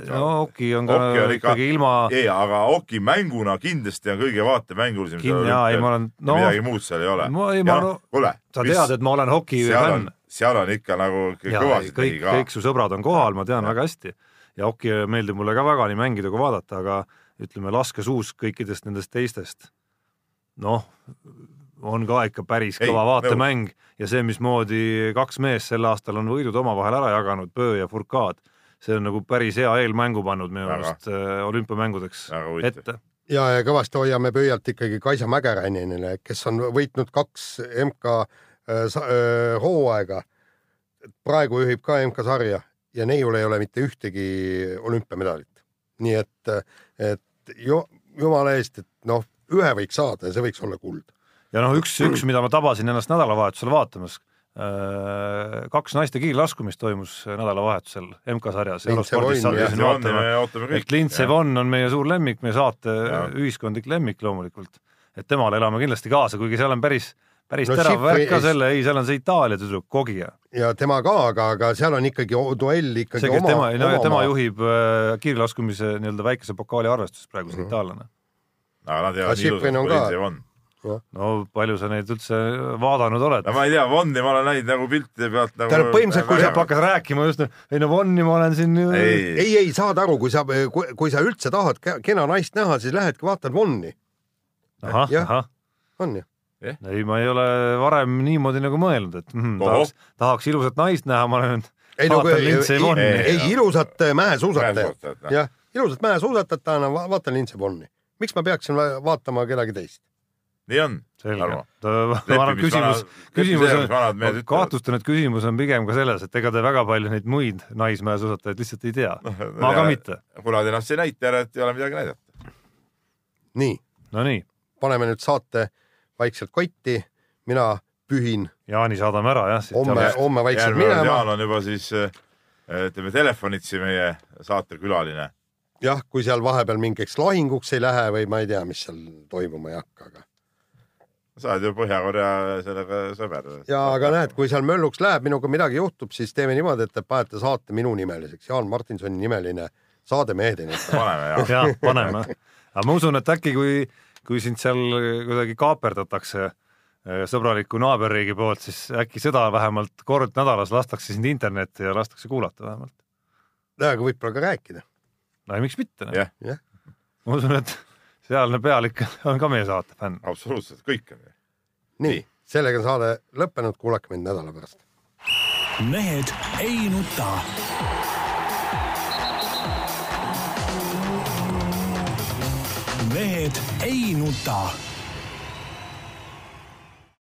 no oki on ka oki on ikka, ikkagi ilma. ei, aga oki mänguna kindlasti on kõige vaatemängulisem. jaa, ei ma olen no,. midagi muud seal ei ole. ma ei, ma no, kuule. sa mis, tead, et ma olen hoki fänn. seal on ikka nagu kõvasid kõik, kõik su sõbrad on kohal, ma tean ja. väga hästi. ja hoki meeldib mulle ka väga nii mängida kui vaadata, aga ütleme, laskesuusk kõikidest nendest teistest, noh, on ka ikka päris kõva vaatemäng ja see, mismoodi kaks meest sel aastal on võidud omavahel ära jaganud, Pöö ja Furkaad, see on nagu päris hea eelmängu pannud minu arust äh, olümpiamängudeks ette. ja, ja kõvasti hoiame pöialt ikkagi Kaisa Mägeränninile, kes on võitnud kaks MK äh, äh, hooaega. praegu juhib ka MK-sarja ja neiul ei ole mitte ühtegi olümpiamedalit. nii et, et ju, jumala eest, et noh, ühe võiks saada ja see võiks olla kuld ja noh, üks, üks, mida ma tabasin ennast nädalavahetusel vaatamas, äh, kaks naiste kiirlaskumist toimus nädalavahetusel MK-sarjas. et Lindsey Vonn on meie suur lemmik, meie saate ja. ühiskondlik lemmik loomulikult. et temale elame kindlasti kaasa, kuigi seal on päris, päris no, terav värk ka selle, ei, seal on see Itaalia tüdruk, Kogija. ja tema ka, aga, aga seal on ikkagi duell ikkagi see, oma. tema, no, oma tema juhib äh, kiirlaskumise nii-öelda väikese pokaali arvestuses praegu, see mm -hmm. itaallane. aga nad teevad nii ilusad kui Lindsey Vonn no palju sa neid üldse vaadanud oled no? ma ei tea, Vonni ma olen näinud nagu piltide pealt nagu. Tähendab, põhimõtteliselt, kui Sepp hakkas rääkima just, ei no Vonni ma olen siin. ei, ei, ei saad aru, kui sa, kui, sa üldse tahad ke- kena naist näha, siis lähedki vaatad Vonni, ahah, ahah, on ju. ei, ma ei ole varem niimoodi nagu mõelnud, et mm, tahaks, tahaks ilusat naist näha, ma olen ei no kui, vaatan ei, Lindsey ei, Vonni. ei ilusat äh, mäesuusatajat, jah. ilusat mäesuusatajat, vaatan Lindsey Vonni. miks ma peaksin va- vaatama kedagi teist? Nii on. selge ma arvan, küsimus, küsimus on kahtlustan, et küsimus on pigem ka selles, et ega te väga palju neid muid naismäesuusatajaid lihtsalt ei tea. ma ka mitte. kuna te ennast ei näita ära, et ei ole midagi näidata. nii, Nonii, paneme nüüd saate vaikselt kotti, mina pühin Jaani saadame ära jah. homme, homme vaikselt minema. Jaan on juba siis äh, ütleme telefonitsi meie saatekülaline. jah, kui seal vahepeal mingiks lahinguks ei lähe või ma ei tea, mis seal toimuma ei hakka, aga sa oled ju Põhja-Korea sellega sõber. ja aga näed, kui seal mölluks läheb, minuga midagi juhtub, siis teeme niimoodi, et te panete saate minunimeliseks, Jaan Martinsoni nimeline saade nuta. paneme jah. jah, paneme. aga ma usun, et äkki kui, kui sind seal kuidagi kaaperdatakse eh, sõbraliku naaberriigi poolt, siis äkki seda vähemalt kord nädalas lastakse sind internetti ja lastakse kuulata vähemalt. aga võib-olla ka rääkida. no ja miks mitte no. jah, jah, ma usun, et sealne pealik on ka meie saate fänn. absoluutselt kõik on. nii, sellega on saade lõppenud, kuulake mind nädala pärast. mehed ei nuta. mehed ei nuta